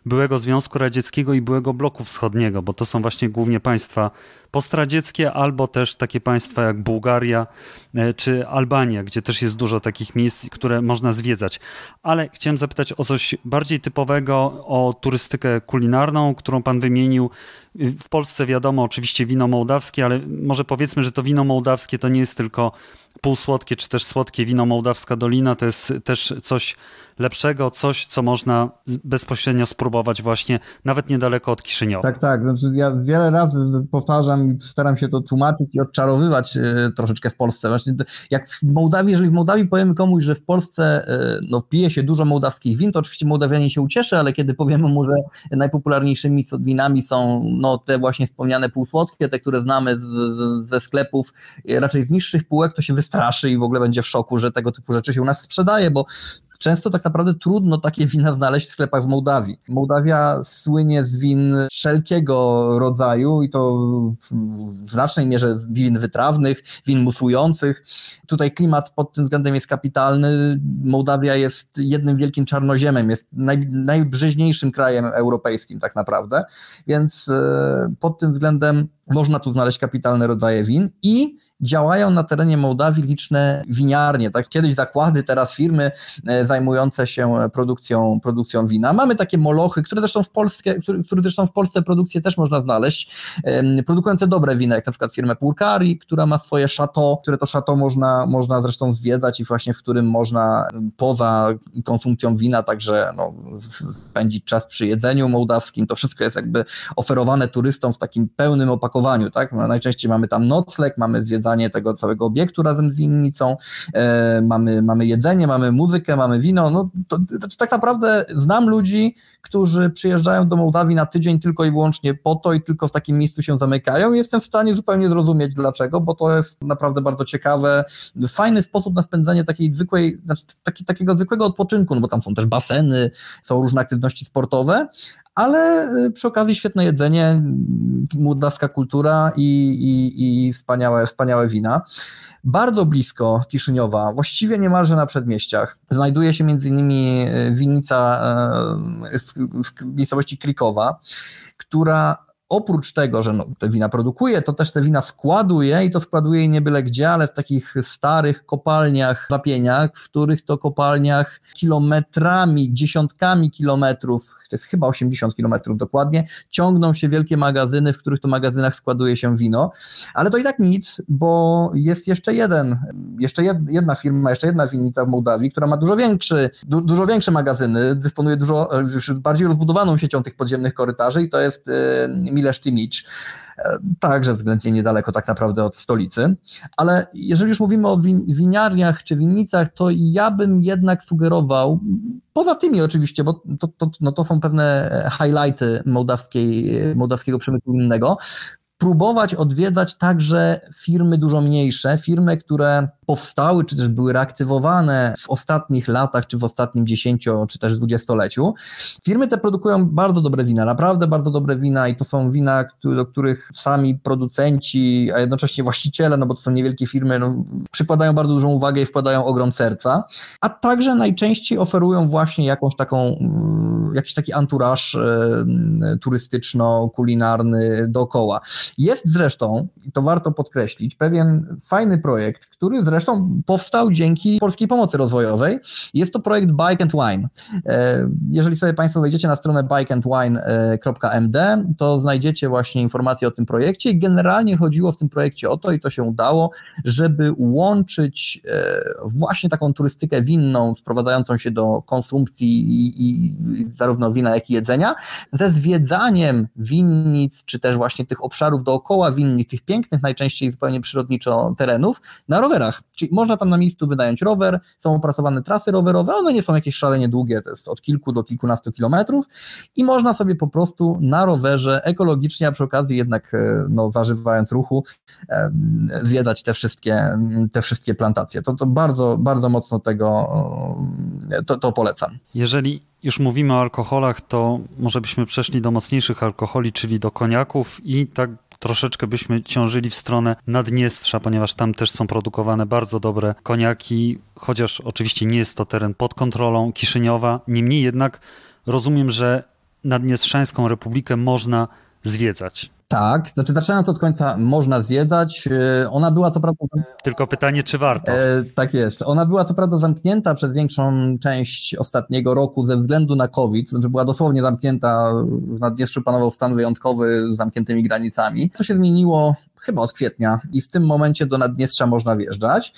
byłego Związku Radzieckiego i byłego bloku wschodniego, bo to są właśnie głównie państwa postradzieckie, albo też takie państwa jak Bułgaria e, czy Albania, gdzie też jest dużo takich miejsc, które można zwiedzać. Ale chciałem zapytać o coś bardziej typowego, o turystykę kulinarną, którą pan wymienił. W Polsce wiadomo oczywiście wino mołdawskie, ale może powiedzmy, że to wino mołdawskie to nie jest tylko półsłodkie czy też słodkie wino Mołdawska Dolina, to jest też coś lepszego, coś, co można bezpośrednio spróbować właśnie nawet niedaleko od Kiszyniowa. Tak, tak. Znaczy ja wiele razy powtarzam i staram się to tłumaczyć i odczarowywać e, troszeczkę w Polsce. Właśnie jak w Mołdawii, jeżeli w Mołdawii powiemy komuś, że w Polsce e, no, pije się dużo mołdawskich win, to oczywiście Mołdawianie się ucieszy, ale kiedy powiemy mu, że najpopularniejszymi winami są no, te właśnie wspomniane półsłodkie, te, które znamy z, ze sklepów, e, raczej z niższych półek, to się wystraszy i w ogóle będzie w szoku, że tego typu rzeczy się u nas sprzedaje, bo Często tak naprawdę trudno takie wina znaleźć w sklepach w Mołdawii. Mołdawia słynie z win wszelkiego rodzaju i to w znacznej mierze win wytrawnych, win musujących. Tutaj klimat pod tym względem jest kapitalny. Mołdawia jest jednym wielkim czarnoziemem, jest naj, najbrzeźniejszym krajem europejskim tak naprawdę, więc e, pod tym względem można tu znaleźć kapitalne rodzaje win i działają na terenie Mołdawii liczne winiarnie, tak kiedyś zakłady, teraz firmy e, zajmujące się produkcją, produkcją wina. Mamy takie molochy, które zresztą w Polsce, które, które zresztą w Polsce produkcję też można znaleźć, produkujące dobre wina, jak na przykład firmę Purkari, która ma swoje szato, które to szato można, można zresztą zwiedzać i właśnie w którym można poza konsumpcją wina także no, spędzić czas przy jedzeniu mołdawskim. To wszystko jest jakby oferowane turystom w takim pełnym opakowaniu, tak? No, najczęściej mamy tam nocleg, mamy zwiedzanie zwiedzanie tego całego obiektu razem z winnicą, e, mamy, mamy jedzenie, mamy muzykę, mamy wino, no to, to, tak naprawdę znam ludzi, którzy przyjeżdżają do Mołdawii na tydzień tylko i wyłącznie po to i tylko w takim miejscu się zamykają. I jestem w stanie zupełnie zrozumieć dlaczego, bo to jest naprawdę bardzo ciekawe, fajny sposób na spędzanie takiej zwykłej, znaczy taki, takiego zwykłego odpoczynku, no bo tam są też baseny, są różne aktywności sportowe, ale przy okazji świetne jedzenie, mołdawska kultura i, i, i wspaniałe, wspaniałe wina. Bardzo blisko Kiszyniowa, właściwie niemalże na przedmieściach, znajduje się między innymi winnica w miejscowości Krikowa, która oprócz tego, że no, te wina produkuje, to też te wina składuje i to składuje nie byle gdzie, ale w takich starych kopalniach, wapieniach, w których to kopalniach kilometrami, dziesiątkami kilometrów to jest chyba 80 km dokładnie, ciągną się wielkie magazyny, w których to magazynach składuje się wino, ale to i tak nic, bo jest jeszcze jeden, jeszcze jedna firma, jeszcze jedna winnica w Mołdawii, która ma dużo większy, du, dużo większe magazyny, dysponuje dużo bardziej rozbudowaną siecią tych podziemnych korytarzy i to jest e, Milesz Timicz także względnie niedaleko tak naprawdę od stolicy. Ale jeżeli już mówimy o win winiarniach czy winnicach, to ja bym jednak sugerował, poza tymi oczywiście, bo to, to, no to są pewne highlighty mołdawskiej, mołdawskiego przemysłu winnego, próbować odwiedzać także firmy dużo mniejsze, firmy, które powstały, czy też były reaktywowane w ostatnich latach, czy w ostatnim dziesięcio, czy też dwudziestoleciu. Firmy te produkują bardzo dobre wina, naprawdę bardzo dobre wina i to są wina, do których sami producenci, a jednocześnie właściciele, no bo to są niewielkie firmy, no, przykładają bardzo dużą uwagę i wkładają ogrom serca, a także najczęściej oferują właśnie jakąś taką, mm, jakiś taki anturaż e, turystyczno-kulinarny dookoła. Jest zresztą, i to warto podkreślić, pewien fajny projekt, który zresztą powstał dzięki Polskiej Pomocy Rozwojowej. Jest to projekt Bike and Wine. E, jeżeli sobie Państwo wejdziecie na stronę bikeandwine.md, to znajdziecie właśnie informacje o tym projekcie i generalnie chodziło w tym projekcie o to i to się udało, żeby łączyć e, właśnie taką turystykę winną, sprowadzającą się do konsumpcji i, i zarówno wina, jak i jedzenia, ze zwiedzaniem winnic, czy też właśnie tych obszarów dookoła winnic, tych pięknych, najczęściej zupełnie przyrodniczo terenów, na rowerach. Czyli można tam na miejscu wynająć rower, są opracowane trasy rowerowe, one nie są jakieś szalenie długie, to jest od kilku do kilkunastu kilometrów i można sobie po prostu na rowerze ekologicznie, a przy okazji jednak e, no, zażywając ruchu, zwiedzać te wszystkie, te wszystkie plantacje. To, to bardzo, bardzo mocno tego to, to polecam. Jeżeli już mówimy o alkoholach, to może byśmy przeszli do mocniejszych alkoholi, czyli do koniaków i tak troszeczkę byśmy ciążyli w stronę Naddniestrza, ponieważ tam też są produkowane bardzo dobre koniaki, chociaż oczywiście nie jest to teren pod kontrolą Kiszyniowa. Niemniej jednak rozumiem, że Naddniestrzańską Republikę można zwiedzać. Tak, znaczy zaczynając od końca można zwiedzać. E, ona była co prawda. Tylko pytanie, czy warto? E, tak jest. Ona była co prawda zamknięta przez większą część ostatniego roku ze względu na COVID, znaczy była dosłownie zamknięta, w Naddniestrzu panował stan wyjątkowy z zamkniętymi granicami. Co się zmieniło chyba od kwietnia. I w tym momencie do Naddniestrza można wjeżdżać,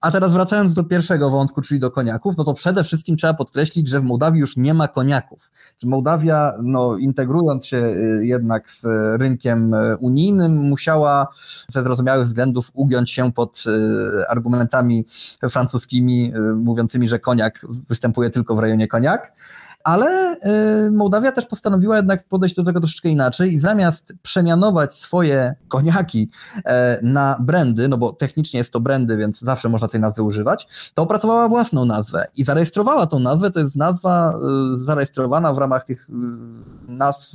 a teraz wracając do pierwszego wątku, czyli do koniaków, no to przede wszystkim trzeba podkreślić, że w Mołdawii już nie ma koniaków. Mołdawia, no, integrując się y, jednak z rynkiem y, unijnym, musiała ze zrozumiałych względów ugiąć się pod y, argumentami francuskimi, mówiącymi, że koniak występuje tylko w rejonie koniak ale y, Mołdawia też postanowiła jednak podejść do tego troszeczkę inaczej i zamiast przemianować swoje koniaki e, na brandy, no bo technicznie jest to brandy, więc zawsze można tej nazwy używać, to opracowała własną nazwę i zarejestrowała tą nazwę, to jest nazwa y, zarejestrowana w ramach tych y, nazw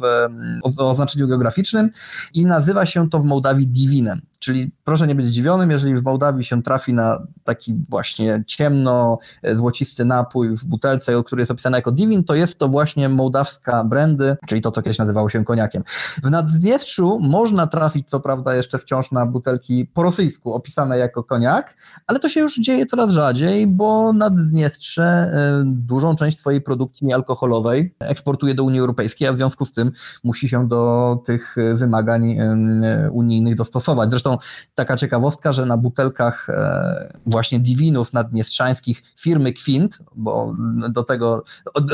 o oznaczeniu geograficznym i nazywa się to w Mołdawii Divinem. Czyli proszę nie być zdziwionym, jeżeli w Mołdawii się trafi na taki właśnie ciemno, e, napój w butelce, który jest opisany jako Divin, to jest to właśnie mołdawska brandy, czyli to, co kiedyś nazywało się koniakiem. W Naddniestrzu można trafić, co prawda, jeszcze wciąż na butelki po rosyjsku opisane jako koniak, ale to się już dzieje coraz rzadziej, bo Naddniestrze e, dużą część swojej produkcji alkoholowej eksportuje do Unii Europejskiej, a w związku z tym musi się do tych wymagań e, unijnych dostosować. Zresztą taka ciekawostka, że na butelkach e, właśnie divinów naddniestrzańskich firmy Quint, bo do tego,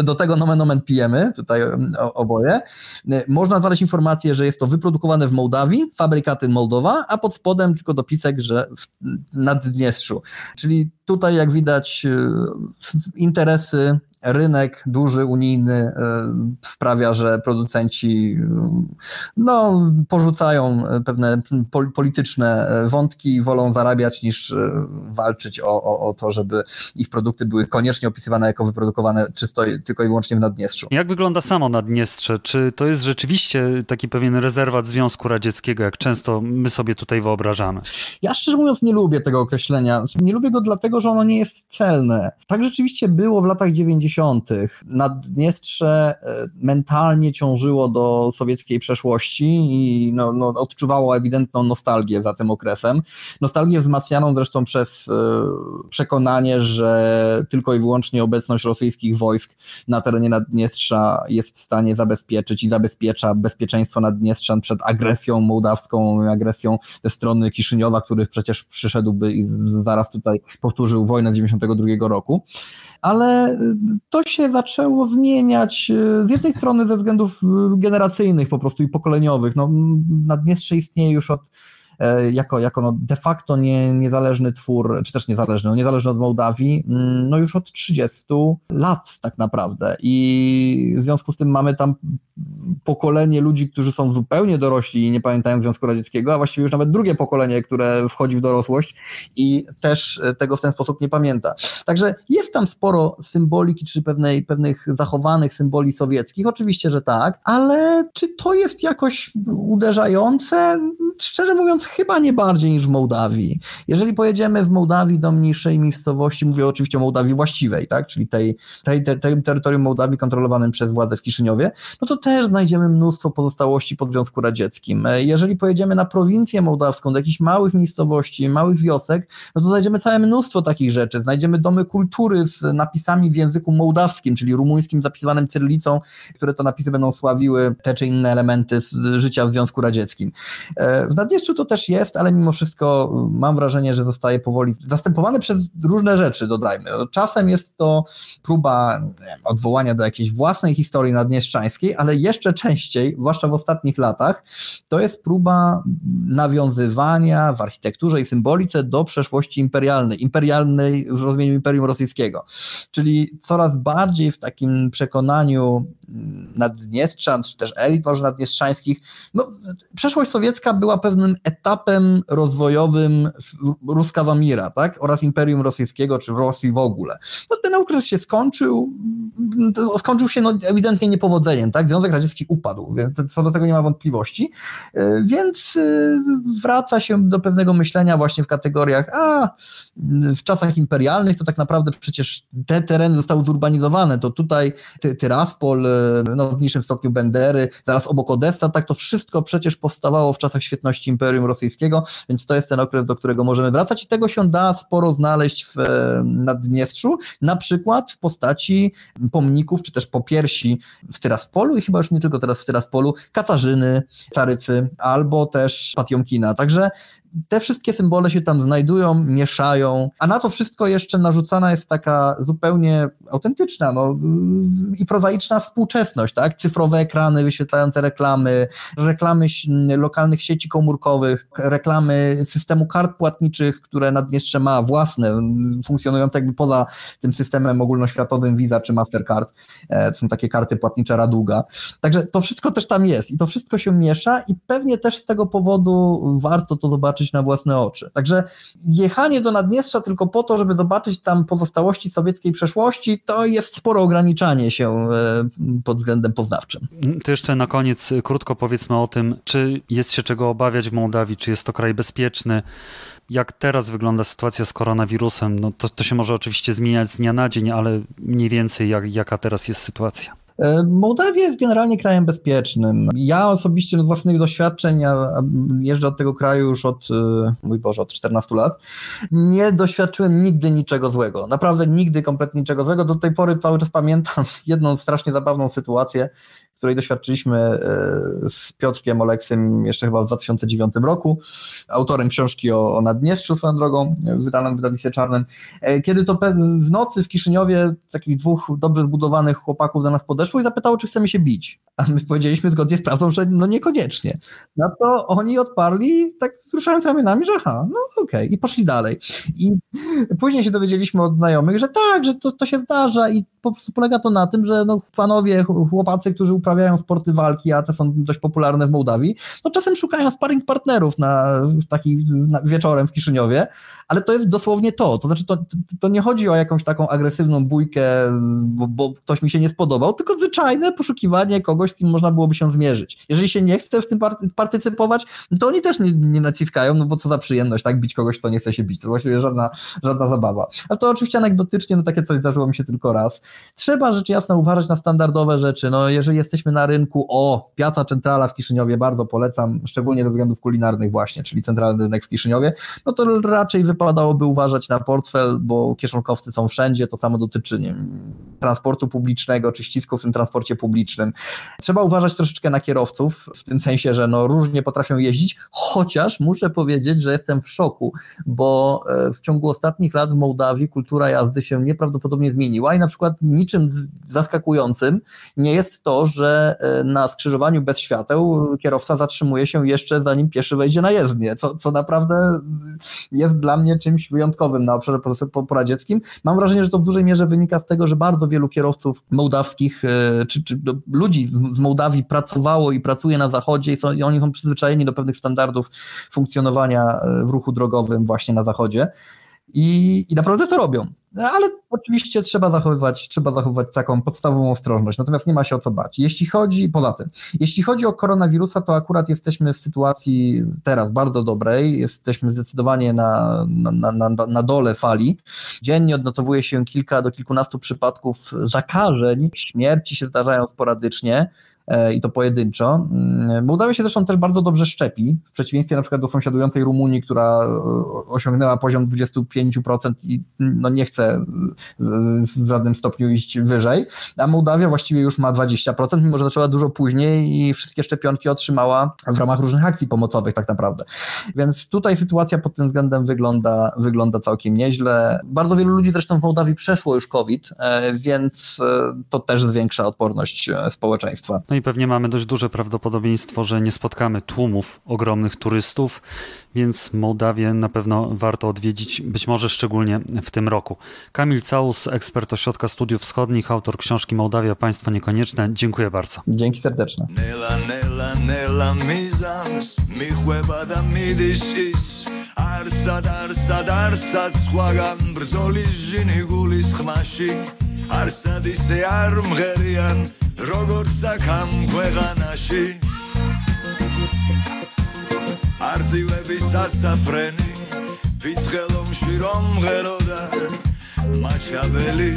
do tego nomen omen pijemy, tutaj oboje, e, można znaleźć informację, że jest to wyprodukowane w Mołdawii, fabrykaty Moldowa, a pod spodem tylko dopisek, że w Naddniestrzu. Czyli tutaj jak widać e, interesy rynek duży, unijny e, sprawia, że producenci no, porzucają pewne polityczne wątki i wolą zarabiać niż walczyć o, o, o to, żeby ich produkty były koniecznie opisywane jako wyprodukowane czysto, tylko i wyłącznie w Naddniestrzu. Jak wygląda samo Naddniestrze? Czy to jest rzeczywiście taki pewien rezerwat Związku Radzieckiego, jak często my sobie tutaj wyobrażamy? Ja szczerze mówiąc nie lubię tego określenia. Nie lubię go dlatego, że ono nie jest celne. Tak rzeczywiście było w latach 90. Naddniestrze e, mentalnie ciążyło do sowieckiej przeszłości i no, no, odczuwało ewidentną nostalgię za tym okresem. Nostalgię wzmacnianą zresztą przez e, przekonanie, że tylko i wyłącznie obecność rosyjskich wojsk na terenie Naddniestrza jest w stanie zabezpieczyć i zabezpiecza bezpieczeństwo Naddniestrzan przed agresją mołdawską, agresją ze strony Kiszyniowa, który przecież przyszedłby i zaraz tutaj powtórzył wojnę z 92 roku ale to się zaczęło zmieniać z jednej strony ze względów generacyjnych po prostu i pokoleniowych. No, Naddniestrze istnieje już od jako, jako no de facto nie, niezależny twór, czy też niezależny, no niezależny od Mołdawii, mm, no już od 30 lat tak naprawdę i w związku z tym mamy tam pokolenie ludzi, którzy są zupełnie dorośli i nie pamiętają Związku Radzieckiego, a właściwie już nawet drugie pokolenie, które wchodzi w dorosłość i też tego w ten sposób nie pamięta. Także jest tam sporo symboliki, czy pewnej, pewnych zachowanych symboli sowieckich, oczywiście, że tak, ale czy to jest jakoś uderzające? Szczerze mówiąc, chyba nie bardziej niż w Mołdawii. Jeżeli pojedziemy w Mołdawii do mniejszej miejscowości, mówię oczywiście o Mołdawii właściwej, tak, czyli tej, tej, tej, tej terytorium Mołdawii kontrolowanym przez władze w Kiszyniowie, no to też znajdziemy mnóstwo pozostałości po Związku Radzieckim. Jeżeli pojedziemy na prowincję mołdawską, do jakichś małych miejscowości, małych wiosek, no to znajdziemy całe mnóstwo takich rzeczy. Znajdziemy domy kultury z napisami w języku mołdawskim, czyli rumuńskim zapisywanym cyrylicą, które to napisy będą sławiły te czy inne elementy życia w Związku Radzieckim. E, w Naddniestrzu to też jest, ale mimo wszystko mam wrażenie, że zostaje powoli zastępowane przez różne rzeczy, dodajmy. Czasem jest to próba wiem, odwołania do jakiejś własnej historii naddniestrzańskiej, ale jeszcze częściej, zwłaszcza w ostatnich latach, to jest próba nawiązywania w architekturze i symbolice do przeszłości imperialnej, imperialnej w rozumieniu Imperium Rosyjskiego. Czyli coraz bardziej w takim przekonaniu naddniestrzan, czy też elit może naddniestrzańskich, no, przeszłość sowiecka była pewnym etapem rozwojowym Ruskawa Mira, tak? Oraz Imperium Rosyjskiego, czy Rosji w ogóle. No, ten okres się skończył, skończył się no, ewidentnie niepowodzeniem, tak? Związek Radziecki upadł, więc co do tego nie ma wątpliwości, e, więc e, wraca się do pewnego myślenia właśnie w kategoriach, a w czasach imperialnych to tak naprawdę przecież te tereny zostały zurbanizowane, to tutaj Tyraspol, e, no, w mniejszym stopniu Bendery, zaraz obok Odessa, tak to wszystko przecież powstawało w czasach świetności Imperium Rosyjskiego, więc to jest ten okres, do którego możemy wracać i tego się da sporo znaleźć w Naddniestrzu, na przykład w postaci pomników, czy też popiersi w Tyraspolu i chyba już nie tylko teraz w Tyraspolu, Katarzyny, Carycy, albo też Patiomkina. Także te wszystkie symbole się tam znajdują, mieszają, a na to wszystko jeszcze narzucana jest taka zupełnie autentyczna no, i prozaiczna współczesność, tak? Cyfrowe ekrany wyświetlające reklamy, reklamy lokalnych sieci komórkowych, reklamy systemu kart płatniczych, które Naddniestrze ma własne, funkcjonujące jakby poza tym systemem ogólnoświatowym Visa czy Mastercard. E, to są takie karty płatnicze Raduga. Także to wszystko też tam jest i to wszystko się miesza i pewnie też z tego powodu warto to zobaczyć zobaczyć na własne oczy. Także jechanie do Naddniestrza tylko po to, żeby zobaczyć tam pozostałości sowieckiej przeszłości, to jest sporo ograniczanie się e, pod względem poznawczym. To jeszcze na koniec krótko powiedzmy o tym, czy jest się czego obawiać w Mołdawii, czy jest to kraj bezpieczny, jak teraz wygląda sytuacja z koronawirusem, no to, to się może oczywiście zmieniać z dnia na dzień, ale mniej więcej jak, jaka teraz jest sytuacja. Mołdawia jest generalnie krajem bezpiecznym. Ja osobiście z własnych doświadczeń, ja jeżdżę od tego kraju już od, e, mój Boże, od 14 lat, nie doświadczyłem nigdy niczego złego. Naprawdę nigdy kompletnie niczego złego. Do tej pory cały czas pamiętam *laughs* jedną strasznie zabawną sytuację, której doświadczyliśmy e, z Piotrkiem Oleksym jeszcze chyba w 2009 roku, autorem książki o, o Naddniestrzu swoją drogą, wydaną w wydawnictwie czarnym, e, kiedy to w nocy w Kiszyniowie takich dwóch dobrze zbudowanych chłopaków do nas podeszło i zapytało, czy chcemy się bić. A my powiedzieliśmy zgodnie z prawdą, że no niekoniecznie. No to oni odparli, tak ruszając ramionami, że aha, no okej, okay. i poszli dalej. I później się dowiedzieliśmy od znajomych, że tak, że to, to się zdarza i po prostu polega to na tym, że no, panowie, chłopacy, którzy uprawiają sporty walki, a te są dość popularne w Mołdawii, no czasem szukają sparring partnerów na, taki na, wieczorem w Kiszyniowie, ale to jest dosłownie to. To znaczy, to, to nie chodzi o jakąś taką agresywną bójkę, bo, bo, ktoś mi się nie spodobał, tylko zwyczajne poszukiwanie kogoś, z kim można byłoby się zmierzyć. Jeżeli się nie chce w tym partycypować, to oni też nie, nie naciskają, no bo co za przyjemność, tak, bić kogoś, kto nie chce się bić. To właściwie żadna, żadna zabawa. Ale to oczywiście anegdotycznie, no takie coś zdarzyło mi się tylko raz. Trzeba rzecz jasna uważać na standardowe rzeczy. No jeżeli jesteśmy na rynku, o, Piaca Centrala w Kiszyniowie, bardzo polecam, szczególnie ze względów kulinarnych właśnie, czyli centralny rynek w Kiszyniowie, no to raczej wypadałoby uważać na portfel, bo kieszonkowcy są wszędzie, to samo dotyczy nie, transportu publicznego, czy ścisków w tym transporcie publicznym. Trzeba uważać troszeczkę na kierowców, w tym sensie, że no różnie potrafią jeździć, chociaż muszę powiedzieć, że jestem w szoku, bo e, w ciągu ostatnich lat w Mołdawii kultura jazdy się nieprawdopodobnie zmieniła i na przykład niczym zaskakującym nie jest to, że e, na skrzyżowaniu bez świateł kierowca zatrzymuje się jeszcze zanim pieszy wejdzie na jezdnię, co, co naprawdę jest dla mnie czymś wyjątkowym na obszarze poradzieckim. Mam wrażenie, że to w dużej mierze wynika z tego, że bardzo wielu kierowców mołdawskich, e, czy, czy ludzi z Mołdawii pracowało i pracuje na zachodzie i, są, i oni są przyzwyczajeni do pewnych standardów funkcjonowania e, w ruchu drogowym właśnie na zachodzie. I, I naprawdę to robią. Ale oczywiście trzeba zachowywać, trzeba zachowywać taką podstawową ostrożność, natomiast nie ma się o co bać. Jeśli chodzi, poza tym, jeśli chodzi o koronawirusa, to akurat jesteśmy w sytuacji teraz bardzo dobrej, jesteśmy zdecydowanie na, na, na, na dole fali. Dziennie odnotowuje się kilka do kilkunastu przypadków zakażeń, śmierci się zdarzają sporadycznie, i to pojedynczo. Mm, Mołdawia się zresztą też bardzo dobrze szczepi, w przeciwieństwie na przykład do sąsiadującej Rumunii, która e, osiągnęła poziom 25% i no nie chce e, w żadnym stopniu iść wyżej, a Mołdawia właściwie już ma 20%, mimo że zaczęła dużo później i wszystkie szczepionki otrzymała w ramach różnych akcji pomocowych tak naprawdę. Więc tutaj sytuacja pod tym względem wygląda, wygląda całkiem nieźle. Bardzo wielu ludzi zresztą w Mołdawii przeszło już COVID, więc to też zwiększa odporność społeczeństwa. No i pewnie mamy dość duże prawdopodobieństwo, że nie spotkamy tłumów ogromnych turystów, więc Mołdawię na pewno warto odwiedzić, być może szczególnie w tym roku. Kamil Caus, ekspert ośrodka studiów wschodnich, autor książki Mołdawia, Państwo Niekonieczne. Dziękuję bardzo. Dzięki serdecznie. Arsad, როგორც აქამ ქვეყანაში. არძივების ასაფრენი ფიცხელომში რომ მღეროდა მაჩაბელი.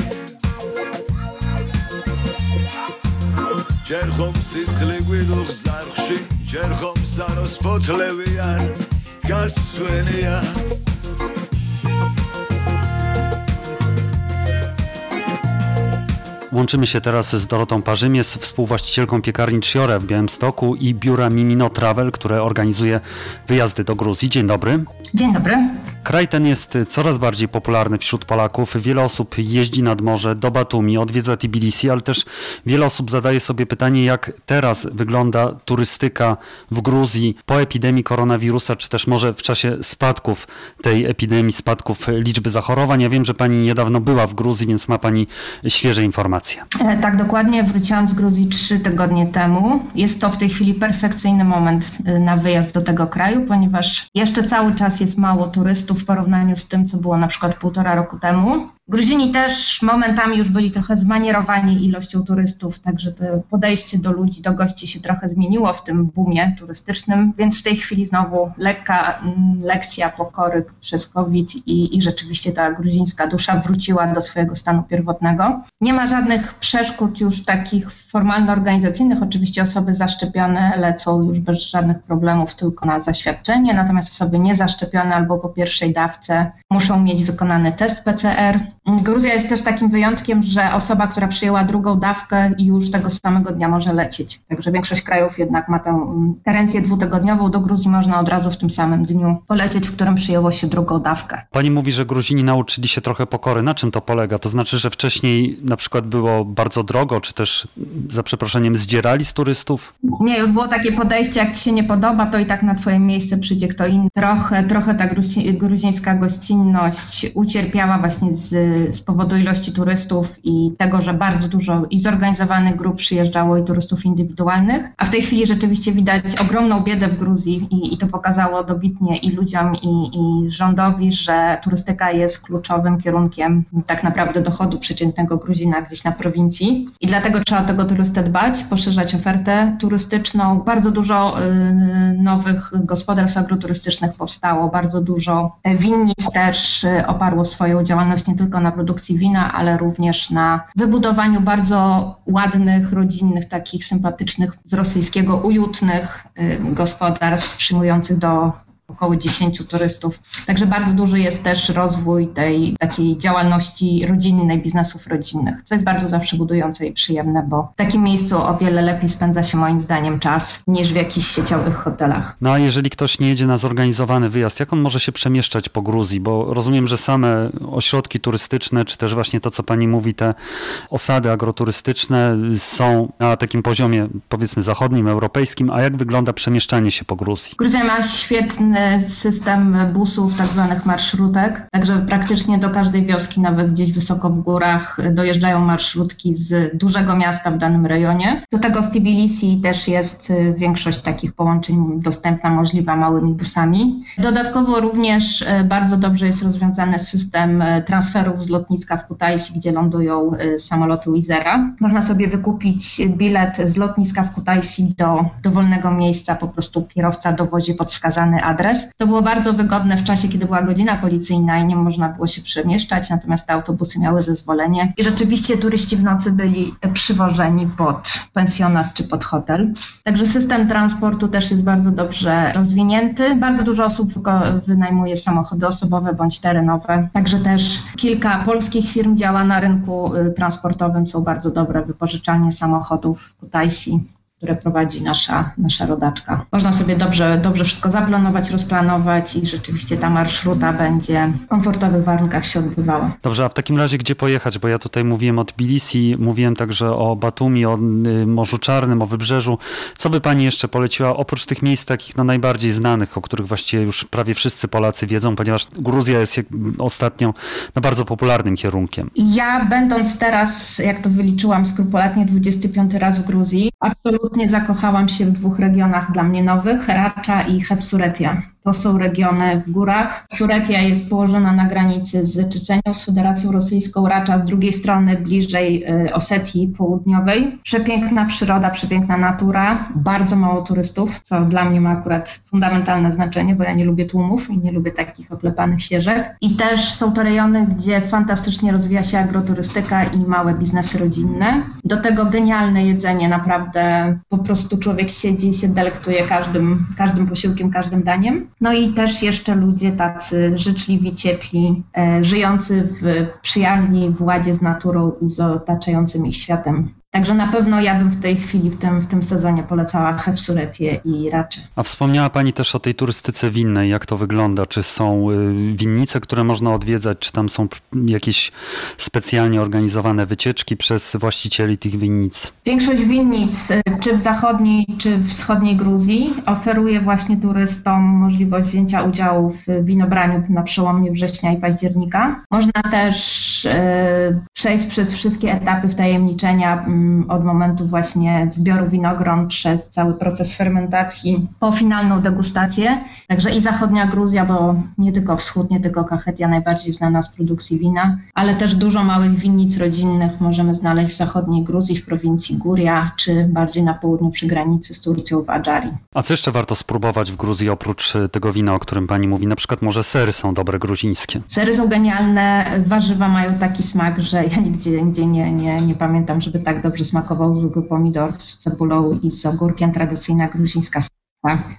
ჯერ ხომ სისხლი გვიდუხ ზარხში ჯერ ხომ საროს ფოთლები არ Łączymy się teraz z Dorotą Parzymies, współwłaścicielką piekarni Chiore w Białymstoku i biura Mimino Travel, które organizuje wyjazdy do Gruzji. Dzień dobry. Dzień dobry. Kraj ten jest coraz bardziej popularny wśród Polaków. Wiele osób jeździ nad morze do Batumi, odwiedza Tbilisi, ale też wiele osób zadaje sobie pytanie, jak teraz wygląda turystyka w Gruzji po epidemii koronawirusa, czy też może w czasie spadków tej epidemii, spadków liczby zachorowań. Ja wiem, że pani niedawno była w Gruzji, więc ma pani świeże informacje. E, tak, dokładnie. Wróciłam z Gruzji trzy tygodnie temu. Jest to w tej chwili perfekcyjny moment e, na wyjazd do tego kraju, ponieważ jeszcze cały czas jest mało turystów w porównaniu z tym, co było na przykład półtora roku temu. Gruzini też momentami już byli trochę zmanierowani ilością turystów, także to podejście do ludzi, do gości się trochę zmieniło w tym boomie turystycznym, więc w tej chwili znowu lekka mm, lekcja pokory przez COVID i, i rzeczywiście ta gruzińska dusza wróciła do swojego stanu pierwotnego. Nie ma żadnych przeszkód już takich formalno-organizacyjnych. Oczywiście osoby zaszczepione lecą już bez żadnych problemów tylko na zaświadczenie, natomiast osoby niezaszczepione albo po pierwszej dawce muszą mieć wykonany test PCR Gruzja jest też takim wyjątkiem, że osoba, która przyjęła drugą dawkę już tego samego dnia może lecieć. Także większość krajów jednak ma tę mm, karencję dwutygodniową. Do Gruzji można od razu w tym samym dniu polecieć, w którym przyjęło się drugą dawkę. Pani mówi, że Gruzini nauczyli się trochę pokory. Na czym to polega? To znaczy, że wcześniej na przykład było bardzo drogo, czy też za przeproszeniem zdzierali z turystów? Nie, już było takie podejście, jak ci się nie podoba, to i tak na twoje miejsce przyjdzie kto inny. Trochę, trochę ta gruzińska gościnność ucierpiała właśnie z, z powodu ilości turystów i tego, że bardzo dużo i zorganizowanych grup przyjeżdżało i turystów indywidualnych. A w tej chwili rzeczywiście widać ogromną biedę w Gruzji i, i to pokazało dobitnie i ludziom, i, i rządowi, że turystyka jest kluczowym kierunkiem tak naprawdę dochodu przeciętnego Gruzina gdzieś na prowincji. I dlatego trzeba tego turystę dbać, poszerzać ofertę turystyczną. Bardzo dużo y, nowych gospodarstw agroturystycznych powstało, bardzo dużo winnic też y, oparło swoją działalność nie tylko na produkcji wina, ale również na wybudowaniu bardzo ładnych, rodzinnych, takich sympatycznych z rosyjskiego ujutnych y, gospodarstw przyjmujących do około 10 turystów. Także bardzo duży jest też rozwój tej takiej działalności rodzinnej, biznesów rodzinnych, co jest bardzo zawsze budujące i przyjemne, bo w takim miejscu o wiele lepiej spędza się moim zdaniem czas niż w jakichś sieciowych hotelach. No a jeżeli ktoś nie jedzie na zorganizowany wyjazd, jak on może się przemieszczać po Gruzji? Bo rozumiem, że same ośrodki turystyczne, czy też właśnie to, co pani mówi, te osady agroturystyczne są na takim poziomie powiedzmy zachodnim, europejskim, a jak wygląda przemieszczanie się po Gruzji? Gruzja ma świetny system busów, tak zwanych marszrutek, także praktycznie do każdej wioski, nawet gdzieś wysoko w górach, dojeżdżają marszrutki z dużego miasta w danym rejonie. Do tego z Tbilisi też jest y, większość takich połączeń dostępna, możliwa małymi busami. Dodatkowo również y, bardzo dobrze jest rozwiązany system y, transferów z lotniska w Kutaisi, gdzie lądują samoloty Wizera. Można sobie wykupić bilet z lotniska w Kutaisi do dowolnego miejsca, po prostu kierowca dowozi pod wskazany adres to było bardzo wygodne w czasie, kiedy była godzina policyjna i nie można było się przemieszczać, natomiast te autobusy miały zezwolenie i rzeczywiście turyści w nocy byli przywożeni pod pensjonat czy pod hotel. Także system transportu też jest bardzo dobrze rozwinięty. Bardzo dużo osób wynajmuje samochody osobowe bądź terenowe. Także też kilka polskich firm działa na rynku y, transportowym. Są bardzo dobre wypożyczalnie samochodów w Kutaisi które prowadzi nasza, nasza rodaczka. Można sobie dobrze, dobrze wszystko zaplanować, rozplanować i rzeczywiście ta marszruta będzie w komfortowych warunkach się odbywała. Dobrze, a w takim razie gdzie pojechać? Bo ja tutaj mówiłem o Tbilisi, mówiłem także o Batumi, o Morzu Czarnym, o Wybrzeżu. Co by Pani jeszcze poleciła oprócz tych miejsc takich no, najbardziej znanych, o których właściwie już prawie wszyscy Polacy wiedzą, ponieważ Gruzja jest ostatnio no, bardzo popularnym kierunkiem. Ja będąc teraz, jak to wyliczyłam skrupulatnie 25 raz w Gruzji, absolutnie absolutnie zakochałam się w dwóch regionach dla mnie nowych, Racza i Hefsuretia. To są regiony w górach. Suretia jest położona na granicy z Czeczenią, z Federacją Rosyjską, Racza z drugiej strony bliżej y, Osetii Południowej. Przepiękna przyroda, przepiękna natura, bardzo mało turystów, co dla mnie ma akurat fundamentalne znaczenie, bo ja nie lubię tłumów i nie lubię takich oklepanych ścieżek. I też są to rejony, gdzie fantastycznie rozwija się agroturystyka i małe biznesy rodzinne. Do tego genialne jedzenie, naprawdę po prostu człowiek siedzi i się delektuje każdym, każdym posiłkiem, każdym daniem. No i też jeszcze ludzie tacy życzliwi, ciepli, e, żyjący w przyjaźni, w ładzie z naturą i z otaczającym ich światem. Także na pewno ja bym w tej chwili, w tym, w tym sezonie polecała Hefsuretię i Raczy. A wspomniała Pani też o tej turystyce winnej, jak to wygląda? Czy są y, winnice, które można odwiedzać, czy tam są jakieś specjalnie organizowane wycieczki przez właścicieli tych winnic? Większość winnic, y, czy w zachodniej, czy w wschodniej Gruzji, oferuje właśnie turystom możliwość wzięcia udziału w winobraniu na przełomie września i października. Można też y, przejść przez wszystkie etapy wtajemniczenia od momentu właśnie zbioru winogron przez cały proces fermentacji po finalną degustację. Także i zachodnia Gruzja, bo nie tylko wschód, nie tylko Kachetia najbardziej znana z produkcji wina, ale też dużo małych winnic rodzinnych możemy znaleźć w zachodniej Gruzji, w prowincji Gória, czy bardziej na południu przy granicy z Turcją w Adżari. A co jeszcze warto spróbować w Gruzji oprócz e, tego wina, o którym pani mówi? Na przykład może sery są dobre gruzińskie. Sery są genialne, warzywa mają taki smak, że ja nigdzie, nigdzie nie, nie, nie pamiętam, żeby tak dobrze dobrze smakował zwykły pomidor z cebulą i z ogórkiem, tradycyjna gruzińska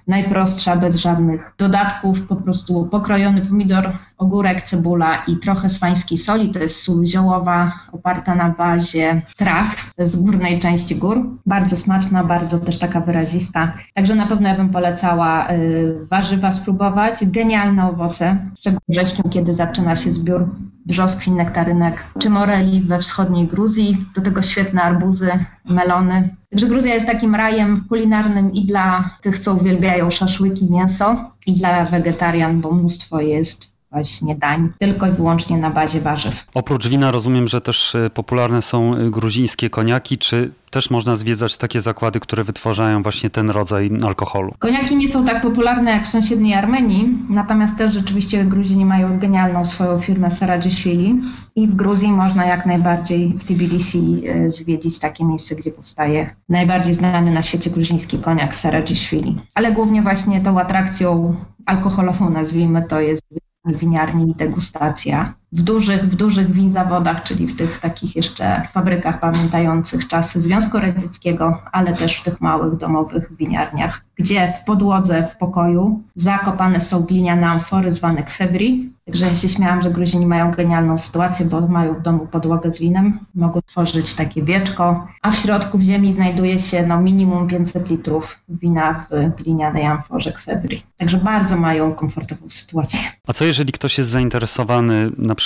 najprostsza, bez żadnych dodatków, po prostu pokrojony pomidor, ogórek, cebula i trochę swańskiej soli. To jest sól ziołowa oparta na bazie traw z górnej części gór. Bardzo smaczna, bardzo też taka wyrazista. Także na pewno ja bym polecała y, warzywa spróbować. Genialne owoce, szczególnie wrześniu, kiedy zaczyna się zbiór brzoskwin, nektarynek czy moreli we wschodniej Gruzji. Do tego świetne arbuzy, melony. Także Gruzja jest takim rajem kulinarnym i dla tych, co uwielbiają szaszłyki, mięso, i dla wegetarian, bo mnóstwo jest właśnie dań, tylko i wyłącznie na bazie warzyw. Oprócz wina rozumiem, że też e, popularne są e, gruzińskie koniaki, czy też można zwiedzać takie zakłady, które wytwarzają właśnie ten rodzaj alkoholu. Koniaki nie są tak popularne jak w sąsiedniej Armenii, natomiast też rzeczywiście Gruzini mają genialną swoją firmę Sarajishvili i w Gruzji można jak najbardziej w Tbilisi e, zwiedzić takie miejsce, gdzie powstaje najbardziej znany na świecie gruziński koniak Sarajishvili. Ale głównie właśnie tą atrakcją alkoholową, nazwijmy to, jest winiarni i degustacja. W dużych, w dużych win zawodach, czyli w tych takich jeszcze fabrykach pamiętających czasy Związku Radzieckiego, ale też w tych małych domowych winiarniach, gdzie w podłodze w pokoju zakopane są gliniane amfory zwane kwebri. Także ja się śmiałam, że Gruzini mają genialną sytuację, bo mają w domu podłogę z winem, mogą tworzyć takie wieczko, a w środku w ziemi znajduje się no, minimum 500 litrów wina w glinianej amforze kwebri. Także bardzo mają komfortową sytuację. A co jeżeli ktoś jest zainteresowany na przykład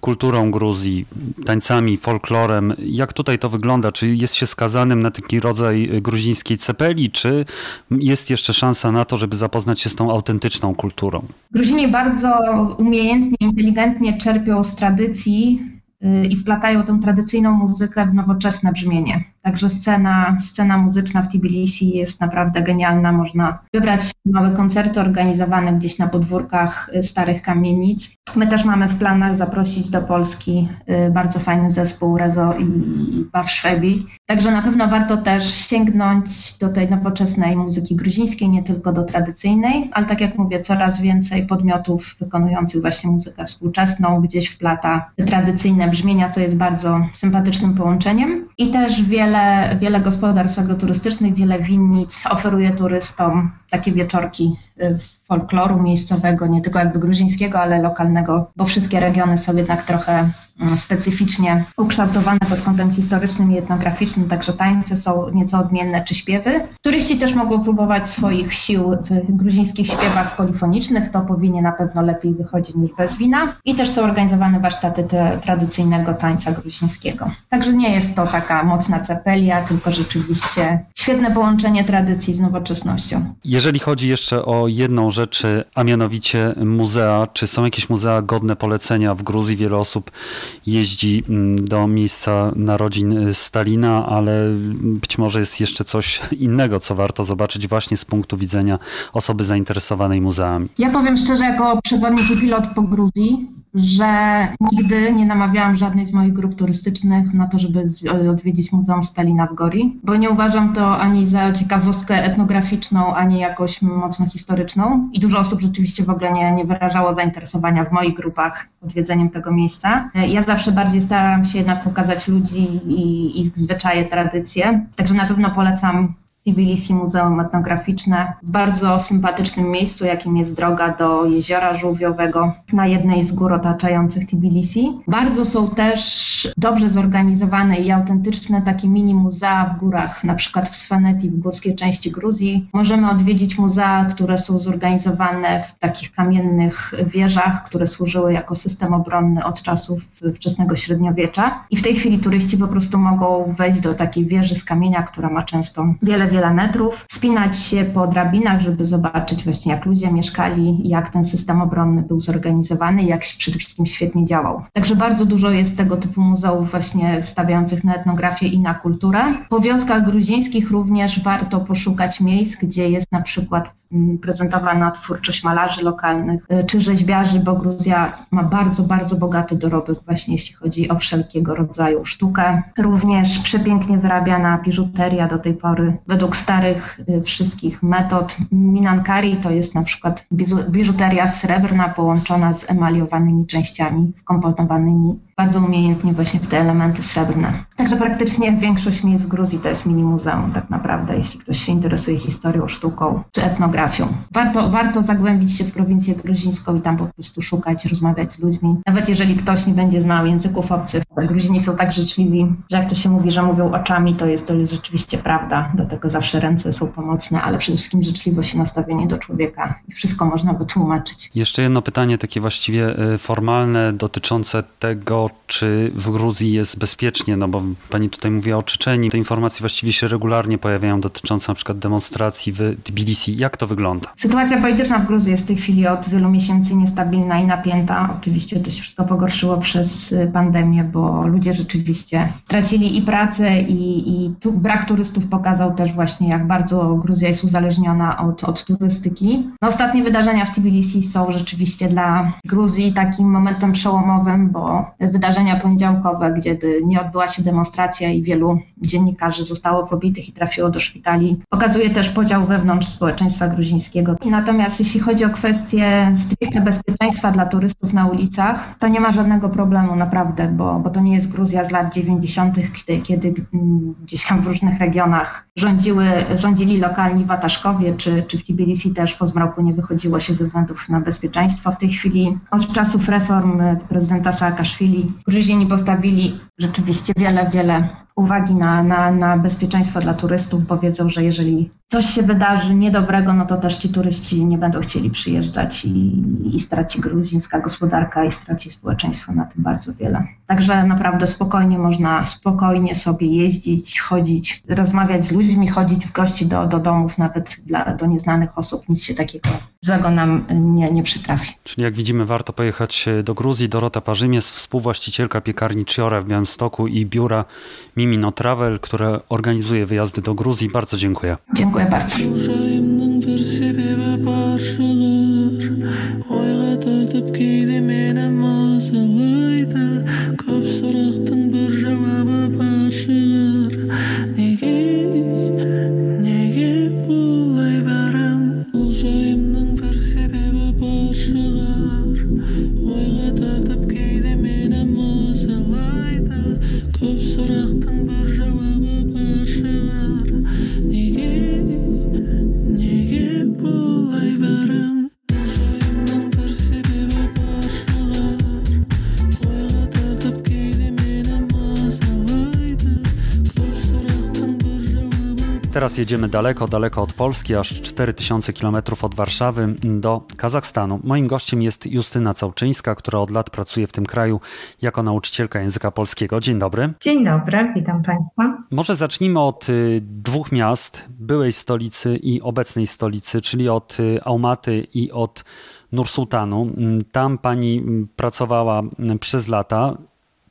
kulturą Gruzji, tańcami, folklorem? Jak tutaj to wygląda? Czy jest się skazanym na taki rodzaj gruzińskiej cepeli, czy jest jeszcze szansa na to, żeby zapoznać się z tą autentyczną kulturą? Gruzini bardzo umiejętnie, inteligentnie czerpią z tradycji i wplatają tę tradycyjną muzykę w nowoczesne brzmienie. Także scena, scena muzyczna w Tbilisi jest naprawdę genialna. Można wybrać małe koncerty organizowane gdzieś na podwórkach y, starych kamienic. My też mamy w planach zaprosić do Polski y, bardzo fajny zespół Rezo i Barszwebi. Także na pewno warto też sięgnąć do tej nowoczesnej muzyki gruzińskiej, nie tylko do tradycyjnej, ale tak jak mówię, coraz więcej podmiotów wykonujących właśnie muzykę współczesną gdzieś wplata tradycyjne brzmienia, co jest bardzo sympatycznym połączeniem. I też wiele wiele, gospodarstw agroturystycznych, wiele winnic oferuje turystom takie wieczorki folkloru miejscowego, nie tylko jakby gruzińskiego, ale lokalnego, bo wszystkie regiony są jednak trochę mm, specyficznie ukształtowane pod kątem historycznym i etnograficznym, także tańce są nieco odmienne czy śpiewy. Turyści też mogą próbować swoich sił w gruzińskich śpiewach polifonicznych, to powinien na pewno lepiej wychodzić niż bez wina i też są organizowane warsztaty tradycyjnego tańca gruzińskiego. Także nie jest to taka mocna cepelia, tylko rzeczywiście świetne połączenie tradycji z nowoczesnością. Jeżeli chodzi jeszcze o jedną rzecz, a mianowicie muzea, czy są jakieś muzea godne polecenia w Gruzji? Wiele osób jeździ mm, do miejsca narodzin Stalina, ale być może jest jeszcze coś *laughs* innego, co warto zobaczyć właśnie z punktu widzenia osoby zainteresowanej muzeami. Ja powiem szczerze, jako przewodnik i pilot po Gruzji, że nigdy nie namawiałam żadnej z moich grup turystycznych na to, żeby odwiedzić Muzeum Stalina w Gori, bo nie uważam to ani za ciekawostkę etnograficzną, ani jakoś mocno historyczną. I dużo osób rzeczywiście w ogóle nie, nie wyrażało zainteresowania w moich grupach odwiedzeniem tego miejsca. Ja zawsze bardziej staram się jednak pokazać ludzi i, i zwyczaje, tradycje. Także na pewno polecam Tbilisi Muzeum Etnograficzne w bardzo sympatycznym miejscu, jakim jest droga do jeziora żółwiowego na jednej z gór otaczających Tbilisi. Bardzo są też dobrze zorganizowane i autentyczne takie mini muzea w górach, na przykład w Svaneti, w górskiej części Gruzji. Możemy odwiedzić muzea, które są zorganizowane w takich kamiennych wieżach, które służyły jako system obronny od czasów wczesnego średniowiecza. I w tej chwili turyści po prostu mogą wejść do takiej wieży z kamienia, która ma często wiele wiele metrów, spinać się po drabinach, żeby zobaczyć właśnie jak ludzie mieszkali, jak ten system obronny był zorganizowany jak przede wszystkim świetnie działał. Także bardzo dużo jest tego typu muzeów właśnie stawiających na etnografię i na kulturę. Po wioskach gruzińskich również warto poszukać miejsc, gdzie jest na przykład mm, prezentowana twórczość malarzy lokalnych y, czy rzeźbiarzy, bo Gruzja ma bardzo, bardzo bogaty dorobek właśnie jeśli chodzi o wszelkiego rodzaju sztukę. Również przepięknie wyrabiana biżuteria do tej pory według starych y, wszystkich metod. Minankari to jest na przykład biżuteria srebrna połączona z emaliowanymi częściami wkomponowanymi bardzo umiejętnie właśnie w te elementy srebrne. Także praktycznie większość miejsc w Gruzji to jest mini muzeum tak naprawdę, jeśli ktoś się interesuje historią, sztuką czy etnografią. Warto, warto zagłębić się w prowincję gruzińską i tam po prostu szukać, rozmawiać z ludźmi. Nawet jeżeli ktoś nie będzie znał języków obcych, Gruzini są tak życzliwi, że jak to się mówi, że mówią oczami, to jest to jest rzeczywiście prawda. Do tego zawsze ręce są pomocne, ale przede wszystkim życzliwość i nastawienie do człowieka i wszystko można wytłumaczyć. Jeszcze jedno pytanie takie właściwie y, formalne dotyczące tego, czy w Gruzji jest bezpiecznie, no bo pani tutaj mówiła o Czeczeni. Te informacje właściwie się regularnie pojawiają dotyczące na przykład demonstracji w Tbilisi. Jak to wygląda? Sytuacja polityczna w Gruzji jest w tej chwili od wielu miesięcy niestabilna i napięta. Oczywiście to się wszystko pogorszyło przez pandemię, bo ludzie rzeczywiście tracili i pracę i, i tu brak turystów pokazał też właśnie, jak bardzo Gruzja jest uzależniona od, od turystyki. No, ostatnie wydarzenia w Tbilisi są rzeczywiście dla Gruzji takim momentem przełomowym, bo wydarzenia poniedziałkowe, gdzie nie odbyła się demonstracja i wielu dziennikarzy zostało pobitych i trafiło do szpitali, pokazuje też podział wewnątrz społeczeństwa gruzińskiego. Natomiast jeśli chodzi o kwestię stricte bezpieczeństwa dla turystów na ulicach, to nie ma żadnego problemu naprawdę, bo, bo to nie jest Gruzja z lat 90., kiedy, kiedy gdzieś tam w różnych regionach rządziły, rządzili lokalni wataszkowie, czy, czy w Tbilisi też po zmroku nie wychodziło się ze względów na bezpieczeństwo. W tej chwili od czasów reform prezydenta Saakaszwili Gruzini postawili rzeczywiście wiele, wiele uwagi na, na, na bezpieczeństwo dla turystów, bo wiedzą, że jeżeli coś się wydarzy niedobrego, no to też ci turyści nie będą chcieli przyjeżdżać i, i straci gruzińska gospodarka i straci społeczeństwo na tym bardzo wiele. Także naprawdę spokojnie można spokojnie sobie jeździć, chodzić, rozmawiać z ludźmi, chodzić w gości do, do domów, nawet dla, do nieznanych osób. Nic się takiego złego nam nie, nie przytrafi. Czyli jak widzimy, warto pojechać do Gruzji. Dorota Parzymies, współwłaścicielka piekarni Ciora w Białymstoku i biura Mimino Travel, które organizuje wyjazdy do Gruzji. Bardzo dziękuję. Dziękuję bardzo. Teraz jedziemy daleko, daleko od Polski, aż 4000 km od Warszawy do Kazachstanu. Moim gościem jest Justyna Całczyńska, która od lat pracuje w tym kraju jako nauczycielka języka polskiego. Dzień dobry. Dzień dobry, witam Państwa. Może zacznijmy od y, dwóch miast, byłej stolicy i obecnej stolicy, czyli od y, Almaty i od Nursultanu. Tam pani mm, pracowała mm, przez lata.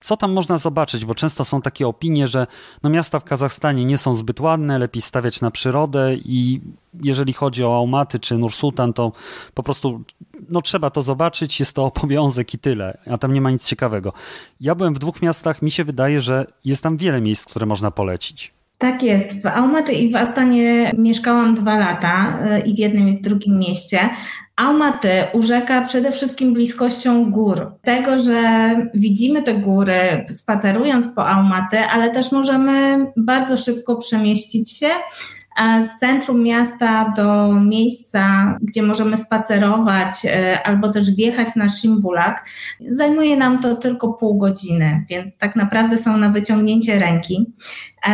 Co tam można zobaczyć? Bo często są takie opinie, że no miasta w Kazachstanie nie są zbyt ładne, lepiej stawiać na przyrodę i jeżeli chodzi o Almaty czy Nursultan, to po prostu no, trzeba to zobaczyć, jest to *laughs* obowiązek i tyle, a tam nie ma nic ciekawego. Ja byłem w dwóch miastach, mi się wydaje, że jest tam wiele miejsc, które można polecić. Tak jest. W Almaty i w Astanie mieszkałam dwa lata y, i w jednym i w drugim mieście. Almaty urzeka przede wszystkim bliskością gór. Tego, że widzimy te góry spacerując po Almaty, ale też możemy bardzo szybko przemieścić się z centrum miasta do miejsca, gdzie możemy spacerować e, albo też wjechać na Szymbulak, zajmuje nam to tylko pół godziny, więc tak naprawdę są na wyciągnięcie ręki.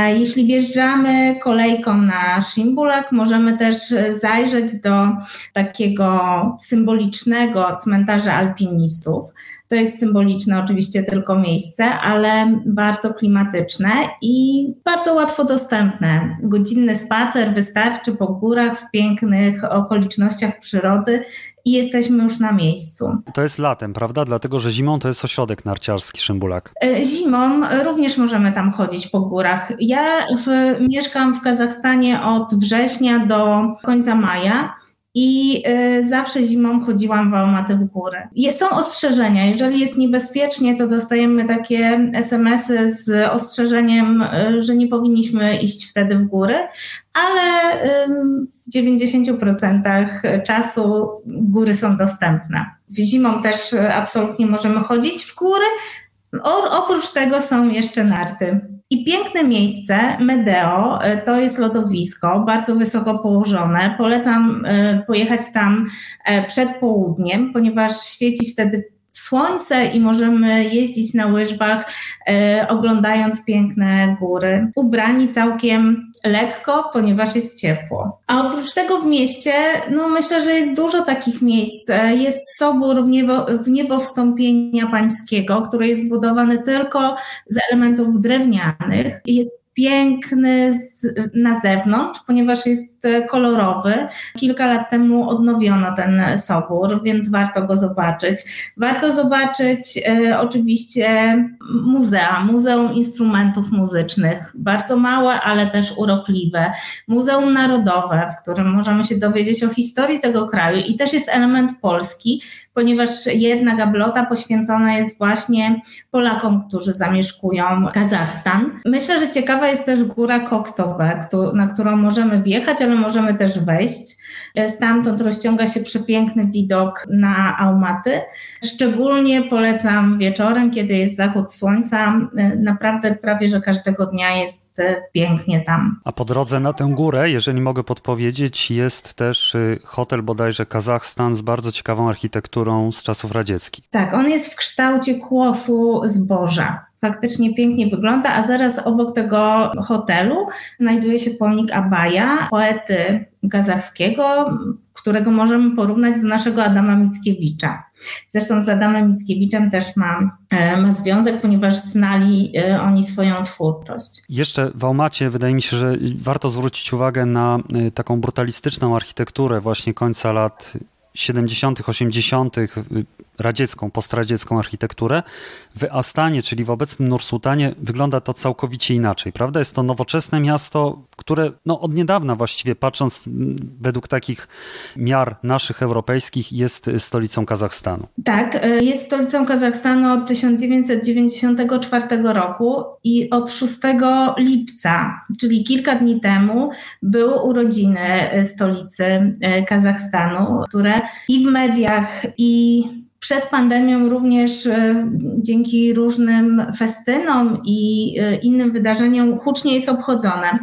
Jeśli wjeżdżamy kolejką na Szymbulak, możemy też zajrzeć do takiego symbolicznego cmentarza alpinistów. To jest symboliczne oczywiście tylko miejsce, ale bardzo klimatyczne i bardzo łatwo dostępne. Godzinny spacer wystarczy po górach w pięknych okolicznościach przyrody i jesteśmy już na miejscu. To jest latem, prawda? Dlatego, że zimą to jest ośrodek narciarski Szymbulak. E, zimą również możemy tam chodzić po górach. Ja w, mieszkam w Kazachstanie od września do końca maja i y, zawsze zimą chodziłam w Almaty w górę. Są ostrzeżenia, jeżeli jest niebezpiecznie, to dostajemy takie SMS-y z ostrzeżeniem, y, że nie powinniśmy iść wtedy w góry, ale w 90% czasu góry są dostępne. Zimą też absolutnie możemy chodzić w góry, o, oprócz tego są jeszcze narty. I piękne miejsce, Medeo, e, to jest lodowisko, bardzo wysoko położone. Polecam e, pojechać tam e, przed południem, ponieważ świeci wtedy słońce i możemy jeździć na łyżwach, e, oglądając piękne góry. Ubrani całkiem lekko, ponieważ jest ciepło. A oprócz tego w mieście, no myślę, że jest dużo takich miejsc. E, jest sobór w niebo, w niebo wstąpienia pańskiego, który jest zbudowany tylko z elementów drewnianych. Jest piękny z, na zewnątrz, ponieważ jest e, kolorowy. Kilka lat temu odnowiono ten sobór, więc warto go zobaczyć. Warto zobaczyć e, oczywiście muzea, Muzeum Instrumentów Muzycznych, bardzo małe, ale też urokliwe. Muzeum Narodowe, w którym możemy się dowiedzieć o historii tego kraju i też jest element polski, ponieważ jedna gablota poświęcona jest właśnie Polakom, którzy zamieszkują Kazachstan. Myślę, że ciekawa jest też góra Koktobe, na którą możemy wjechać, ale możemy też wejść. Stamtąd rozciąga się przepiękny widok na Almaty. Szczególnie polecam wieczorem, kiedy jest zachód słońca. Naprawdę prawie, że każdego dnia jest pięknie tam. A po drodze na tę górę, jeżeli mogę podpowiedzieć, jest też y, hotel bodajże Kazachstan z bardzo ciekawą architekturą z czasów radzieckich. Tak, on jest w kształcie kłosu zboża faktycznie pięknie wygląda, a zaraz obok tego hotelu znajduje się pomnik Abaja, poety kazachskiego, którego możemy porównać do naszego Adama Mickiewicza. Zresztą z Adamem Mickiewiczem też ma, e, ma związek, ponieważ znali e, oni swoją twórczość. Jeszcze w Almacie wydaje mi się, że warto zwrócić uwagę na e, taką brutalistyczną architekturę właśnie końca lat 70., 80., radziecką, postradziecką architekturę. W Astanie, czyli w obecnym Nursultanie, wygląda to całkowicie inaczej, prawda? Jest to nowoczesne miasto, które no, od niedawna właściwie, patrząc według takich miar naszych europejskich, jest stolicą Kazachstanu. Tak, e, jest stolicą Kazachstanu od 1994 roku i od 6 lipca, czyli kilka dni temu, były urodziny stolicy e, Kazachstanu, które i w mediach, i przed pandemią również e, dzięki różnym festynom i e, innym wydarzeniom hucznie jest obchodzone.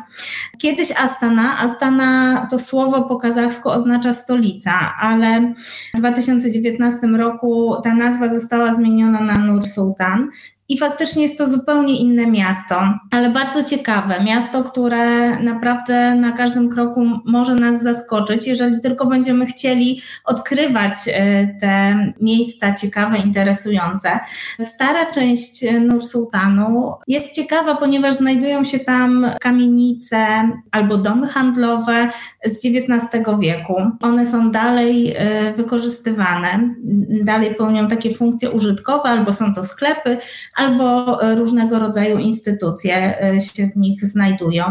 Kiedyś Astana, Astana to słowo po kazachsku oznacza stolica, ale w 2019 roku ta nazwa została zmieniona na Nur Sultan i faktycznie jest to zupełnie inne miasto, ale bardzo ciekawe. Miasto, które naprawdę na każdym kroku może nas zaskoczyć, jeżeli tylko będziemy chcieli odkrywać e, te miejsca ciekawe, interesujące. Stara część Nur Sultanu jest ciekawa, ponieważ znajdują się tam kamienice albo domy handlowe z XIX wieku. One są dalej e, wykorzystywane, dalej pełnią takie funkcje użytkowe, albo są to sklepy, albo różnego rodzaju instytucje e, się w nich znajdują.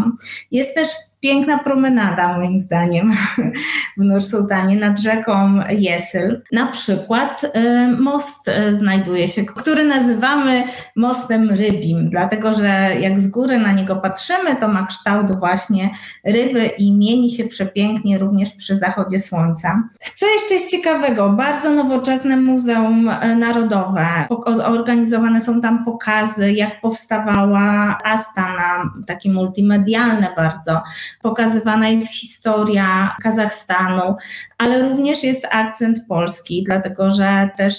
Jest też piękna promenada, moim zdaniem, *laughs* w Nursultanie nad rzeką Jesyl. Na przykład e, most e, znajduje się, który nazywamy mostem rybim, dlatego że jak z góry na niego patrzymy, to ma kształt właśnie ryby i mieni się przepięknie również przy zachodzie słońca. Co jeszcze jest ciekawego? Bardzo nowoczesne Muzeum Narodowe. Organizowane są tam pokazy, jak powstawała Astana, takie multimedialne bardzo pokazywana jest historia Kazachstanu, ale również jest akcent polski, dlatego że też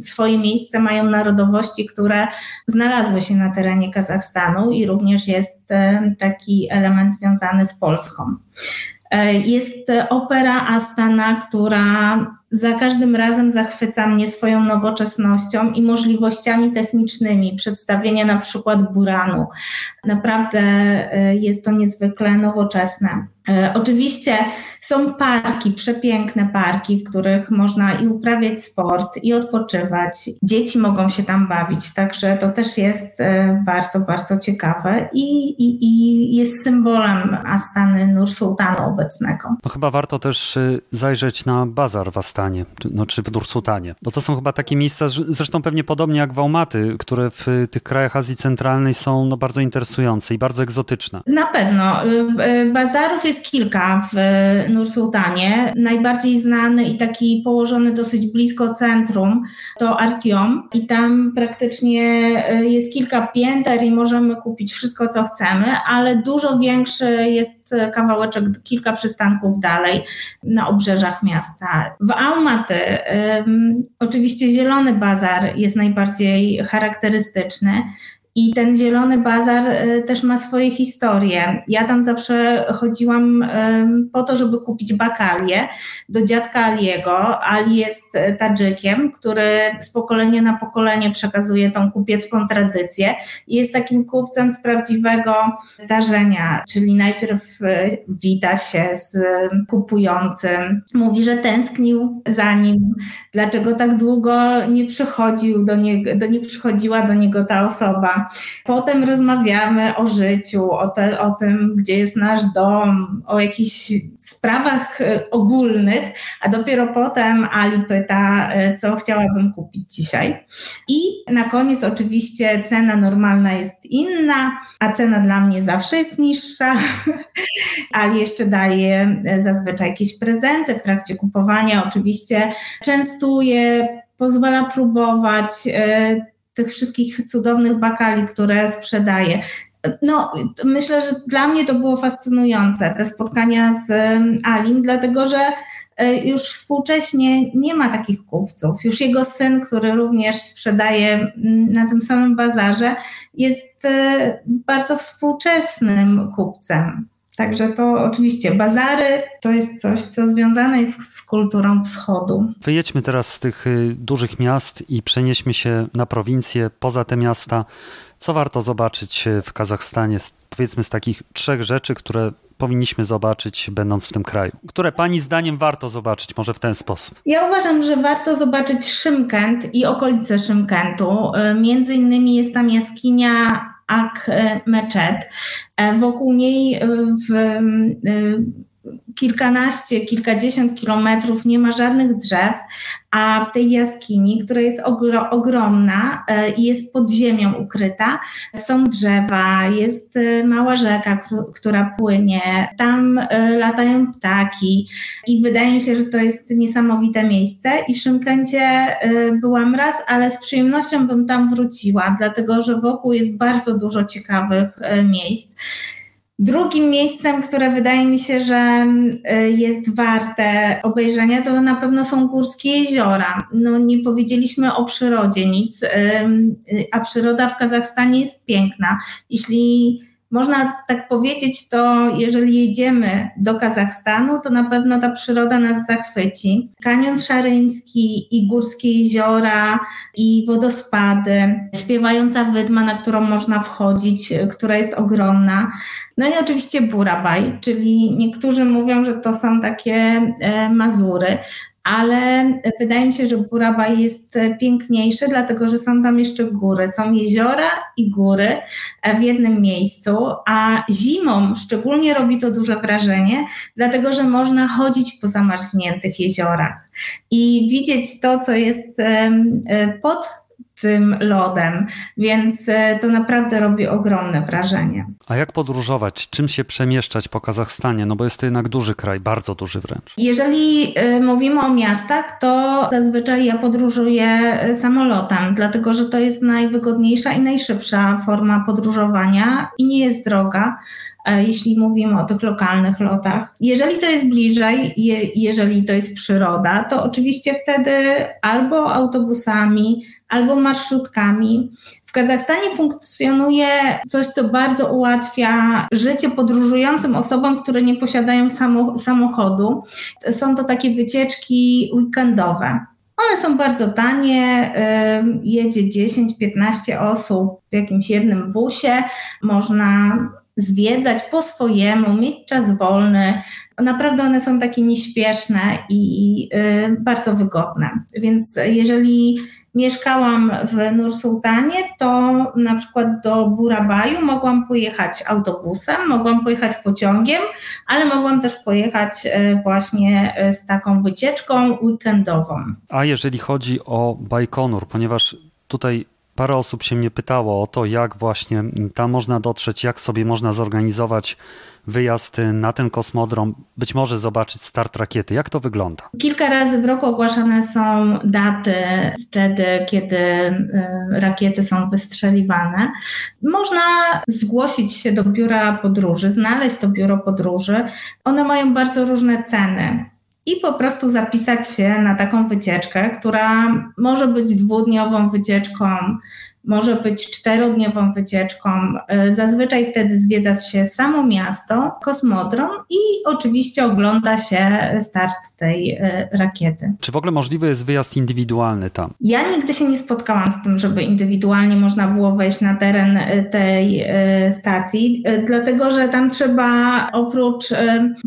swoje miejsce mają narodowości, które znalazły się na terenie Kazachstanu i również jest taki element związany z Polską. Y, jest opera Astana, która za każdym razem zachwyca mnie swoją nowoczesnością i możliwościami technicznymi przedstawienia na przykład buranu. Naprawdę e, jest to niezwykle nowoczesne. E, oczywiście są parki, przepiękne parki, w których można i uprawiać sport, i odpoczywać. Dzieci mogą się tam bawić, także to też jest e, bardzo, bardzo ciekawe i, i, i jest symbolem Astany Nur Sultanu obecnego. No chyba warto też y, zajrzeć na bazar w Astanie, czy, no, czy w Nur Sultanie, bo to są chyba takie miejsca, zresztą pewnie podobnie jak Wałmaty, które w tych krajach Azji Centralnej są no, bardzo interesujące i bardzo egzotyczne. Na pewno. Bazarów jest jest kilka w Nur-Sultanie. Najbardziej znany i taki położony dosyć blisko centrum to Artiom i tam praktycznie e, jest kilka pięter i możemy kupić wszystko, co chcemy, ale dużo większy jest kawałeczek, kilka przystanków dalej na obrzeżach miasta. W Almaty um, oczywiście Zielony Bazar jest najbardziej charakterystyczny. I ten zielony bazar e, też ma swoje historie. Ja tam zawsze chodziłam po to, żeby kupić bakalię do dziadka Aliego. Ali jest e, Tadżykiem, który z pokolenia na pokolenie przekazuje tą kupiecką tradycję i jest takim kupcem z prawdziwego zdarzenia, czyli najpierw e, wita się z kupującym, mówi, że tęsknił za nim, dlaczego tak długo nie przychodził do niego, nie przychodziła do niego ta osoba. Potem rozmawiamy o życiu, o, te, o tym, gdzie jest nasz dom, o jakichś sprawach e, ogólnych, a dopiero potem Ali pyta, e, co chciałabym kupić dzisiaj. I na koniec oczywiście cena normalna jest inna, a cena dla mnie zawsze jest niższa. *laughs* Ali jeszcze daje e, zazwyczaj jakieś prezenty w trakcie kupowania, oczywiście częstuje, pozwala próbować tych wszystkich cudownych bakali, które sprzedaje. No, myślę, że dla mnie to było fascynujące, te spotkania z Alim, dlatego że e, już współcześnie nie ma takich kupców. Już jego syn, który również sprzedaje na tym samym bazarze, jest e, bardzo współczesnym kupcem. Także to oczywiście bazary to jest coś, co związane jest z kulturą wschodu. Wyjedźmy teraz z tych y, dużych miast i przenieśmy się na prowincję, poza te miasta. Co warto zobaczyć y, w Kazachstanie? Powiedzmy z takich trzech rzeczy, które powinniśmy zobaczyć, będąc w tym kraju? Które Pani zdaniem warto zobaczyć, może w ten sposób? Ja uważam, że warto zobaczyć Szymkent i okolice Szymkentu. Y, między innymi jest tam jaskinia Ak Meczet. E, wokół niej e, w e, kilkanaście, kilkadziesiąt kilometrów nie ma żadnych drzew, a w tej jaskini, która jest ogro, ogromna i jest pod ziemią ukryta, są drzewa, jest mała rzeka, która płynie, tam latają ptaki i wydaje mi się, że to jest niesamowite miejsce i w Szymkęcie byłam raz, ale z przyjemnością bym tam wróciła, dlatego że wokół jest bardzo dużo ciekawych miejsc. Drugim miejscem, które wydaje mi się, że y, jest warte obejrzenia, to na pewno są górskie jeziora. No, nie powiedzieliśmy o przyrodzie nic, y, a przyroda w Kazachstanie jest piękna. Jeśli można tak powiedzieć, to jeżeli jedziemy do Kazachstanu, to na pewno ta przyroda nas zachwyci. Kanion Szaryński i górskie jeziora i wodospady, śpiewająca wydma, na którą można wchodzić, która jest ogromna. No i oczywiście Burabaj, czyli niektórzy mówią, że to są takie e, Mazury, ale wydaje mi się, że Burabaj jest piękniejszy, dlatego że są tam jeszcze góry. Są jeziora i góry w jednym miejscu, a zimą szczególnie robi to duże wrażenie, dlatego że można chodzić po zamarzniętych jeziorach i widzieć to, co jest pod tym lodem, więc e, to naprawdę robi ogromne wrażenie. A jak podróżować? Czym się przemieszczać po Kazachstanie? No bo jest to jednak duży kraj, bardzo duży wręcz. Jeżeli e, mówimy o miastach, to zazwyczaj ja podróżuję e, samolotem, dlatego że to jest najwygodniejsza i najszybsza forma podróżowania i nie jest droga. Jeśli mówimy o tych lokalnych lotach. Jeżeli to jest bliżej, je, jeżeli to jest przyroda, to oczywiście wtedy albo autobusami, albo marszrutkami. W Kazachstanie funkcjonuje coś, co bardzo ułatwia życie podróżującym osobom, które nie posiadają samochodu. Są to takie wycieczki weekendowe. One są bardzo tanie, jedzie 10-15 osób w jakimś jednym busie, można zwiedzać po swojemu, mieć czas wolny. Naprawdę one są takie nieśpieszne i bardzo wygodne. Więc jeżeli mieszkałam w Nursultanie, to na przykład do Burabaju mogłam pojechać autobusem, mogłam pojechać pociągiem, ale mogłam też pojechać e, właśnie e, z taką wycieczką weekendową. A jeżeli chodzi o Bajkonur, ponieważ tutaj parę osób się mnie pytało o to, jak właśnie tam można dotrzeć, jak sobie można zorganizować wyjazd na ten kosmodrom, być może zobaczyć start rakiety. Jak to wygląda? Kilka razy w roku ogłaszane są daty wtedy, kiedy y, rakiety są wystrzeliwane. Można zgłosić się do biura podróży, znaleźć to biuro podróży. One mają bardzo różne ceny i po prostu zapisać się na taką wycieczkę, która może być dwudniową wycieczką, może być czterodniową wycieczką. E, zazwyczaj wtedy zwiedza się samo miasto, kosmodrom i oczywiście ogląda się start tej e, rakiety. Czy w ogóle możliwy jest wyjazd indywidualny tam? Ja nigdy się nie spotkałam z tym, żeby indywidualnie można było wejść na teren e, tej stacji, dlatego że tam trzeba oprócz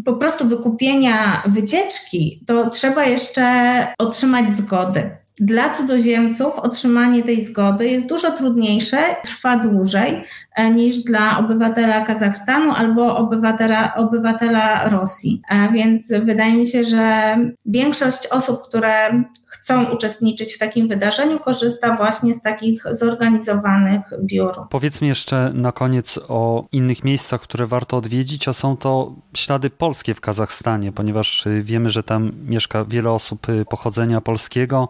po prostu wykupienia wycieczki, to trzeba jeszcze otrzymać zgody. Dla cudzoziemców otrzymanie tej zgody jest dużo trudniejsze, trwa dłużej niż dla obywatela Kazachstanu albo obywatela, obywatela Rosji. E, więc wydaje mi się, że większość osób, które chcą uczestniczyć w takim wydarzeniu, korzysta właśnie z takich zorganizowanych biur. Powiedzmy jeszcze na koniec o innych miejscach, które warto odwiedzić, a są to ślady polskie w Kazachstanie, ponieważ y, wiemy, że tam mieszka wiele osób y, pochodzenia polskiego,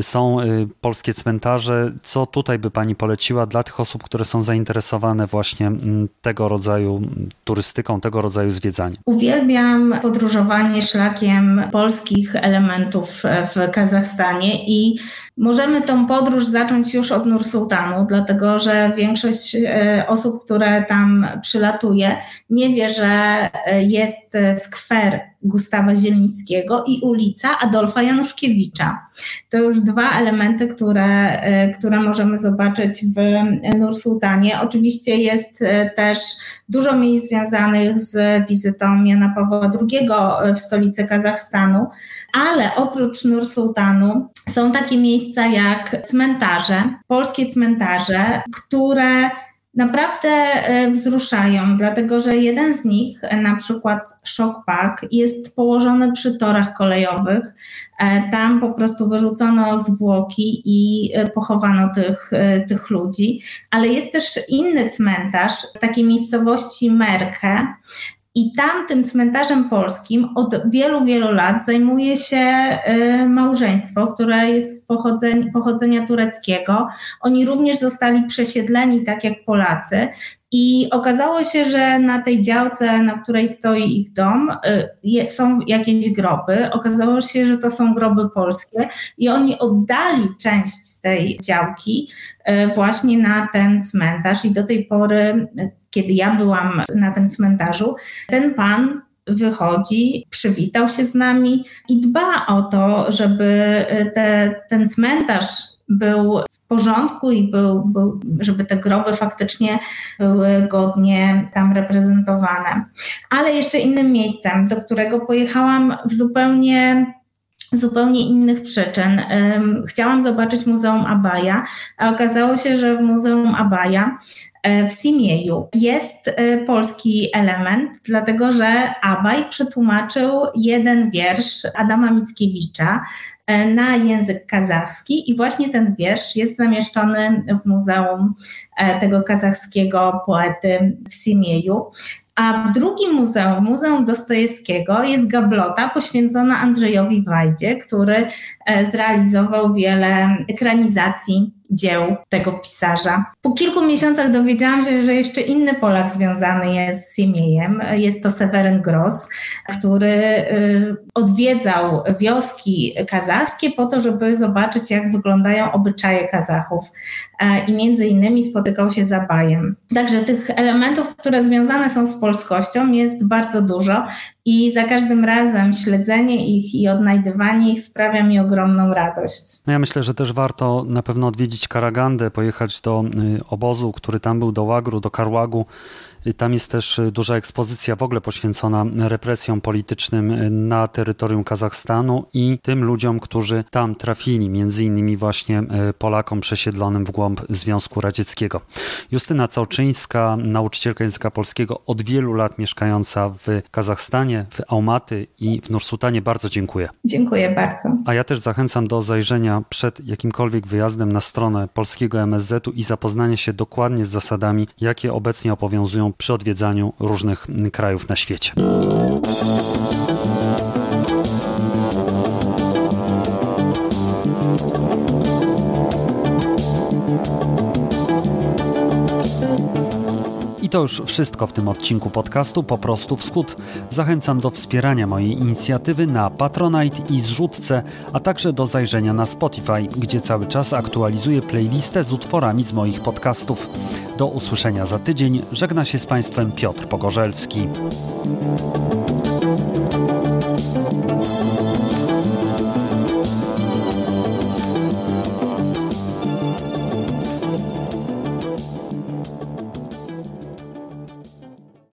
są y, polskie cmentarze. Co tutaj by Pani poleciła dla tych osób, które są zainteresowane właśnie mm, tego rodzaju mm, turystyką, tego rodzaju zwiedzaniem? Uwielbiam podróżowanie szlakiem polskich elementów w Kazachstanie Kazachstanie i możemy tą podróż zacząć już od Nursultanu, dlatego że większość e, osób, które tam przylatuje, nie wie, że e, jest skwer Gustawa Zielińskiego i ulica Adolfa Januszkiewicza. To już dwa elementy, które, e, które możemy zobaczyć w Nursultanie. Oczywiście jest też dużo miejsc związanych z wizytą Jana Pawła II w stolicy Kazachstanu, ale oprócz Nursultanu są takie miejsca jak cmentarze, polskie cmentarze, które naprawdę e, wzruszają, dlatego że jeden z nich, e, na przykład Shock Park, jest położony przy torach kolejowych. E, tam po prostu wyrzucono zwłoki i pochowano tych, tych ludzi. Ale jest też inny cmentarz w takiej miejscowości Merke, i tam tym cmentarzem polskim od wielu, wielu lat zajmuje się y, małżeństwo, które jest pochodzenia, pochodzenia tureckiego. Oni również zostali przesiedleni tak jak Polacy. I okazało się, że na tej działce, na której stoi ich dom, y, są jakieś groby. Okazało się, że to są groby polskie i oni oddali część tej działki y, właśnie na ten cmentarz i do tej pory kiedy ja byłam na tym cmentarzu, ten pan wychodzi, przywitał się z nami i dba o to, żeby te, ten cmentarz był porządku i był, był, żeby te groby faktycznie były godnie tam reprezentowane. Ale jeszcze innym miejscem, do którego pojechałam w zupełnie zupełnie innych przyczyn. Chciałam zobaczyć Muzeum Abaja, a okazało się, że w Muzeum Abaja E, w Simieju jest e, polski element, dlatego że Abaj przetłumaczył jeden wiersz Adama Mickiewicza na język kazachski i właśnie ten wiersz jest zamieszczony w muzeum tego kazachskiego poety w Simieju. A w drugim muzeum, Muzeum Dostojewskiego, jest gablota poświęcona Andrzejowi Wajdzie, który zrealizował wiele ekranizacji dzieł tego pisarza. Po kilku miesiącach dowiedziałam się, że jeszcze inny Polak związany jest z Siemiejem. Jest to Seweryn Gross, który y, odwiedzał wioski kazachskie po to, żeby zobaczyć, jak wyglądają obyczaje Kazachów i między innymi spotykał się z Abajem. Także tych elementów, które związane są z polskością jest bardzo dużo i za każdym razem śledzenie ich i odnajdywanie ich sprawia mi ogromną radość. No ja myślę, że też warto na pewno odwiedzić Karagandę, pojechać do y, obozu, który tam był, do Łagru, do Karłagu, tam jest też y, duża ekspozycja w ogóle poświęcona represjom politycznym y, na terytorium Kazachstanu i tym ludziom, którzy tam trafili, między innymi właśnie y, Polakom przesiedlonym w głąb Związku Radzieckiego. Justyna Całczyńska, nauczycielka języka polskiego, od wielu lat mieszkająca w Kazachstanie, w Almaty i w Nursultanie. Bardzo dziękuję. Dziękuję bardzo. A ja też zachęcam do zajrzenia przed jakimkolwiek wyjazdem na stronę polskiego MSZ-u i zapoznania się dokładnie z zasadami, jakie obecnie obowiązują przy odwiedzaniu różnych krajów na świecie. To już wszystko w tym odcinku podcastu Po prostu Wschód. Zachęcam do wspierania mojej inicjatywy na Patronite i Zrzutce, a także do zajrzenia na Spotify, gdzie cały czas aktualizuję playlistę z utworami z moich podcastów. Do usłyszenia za tydzień. Żegna się z Państwem Piotr Pogorzelski.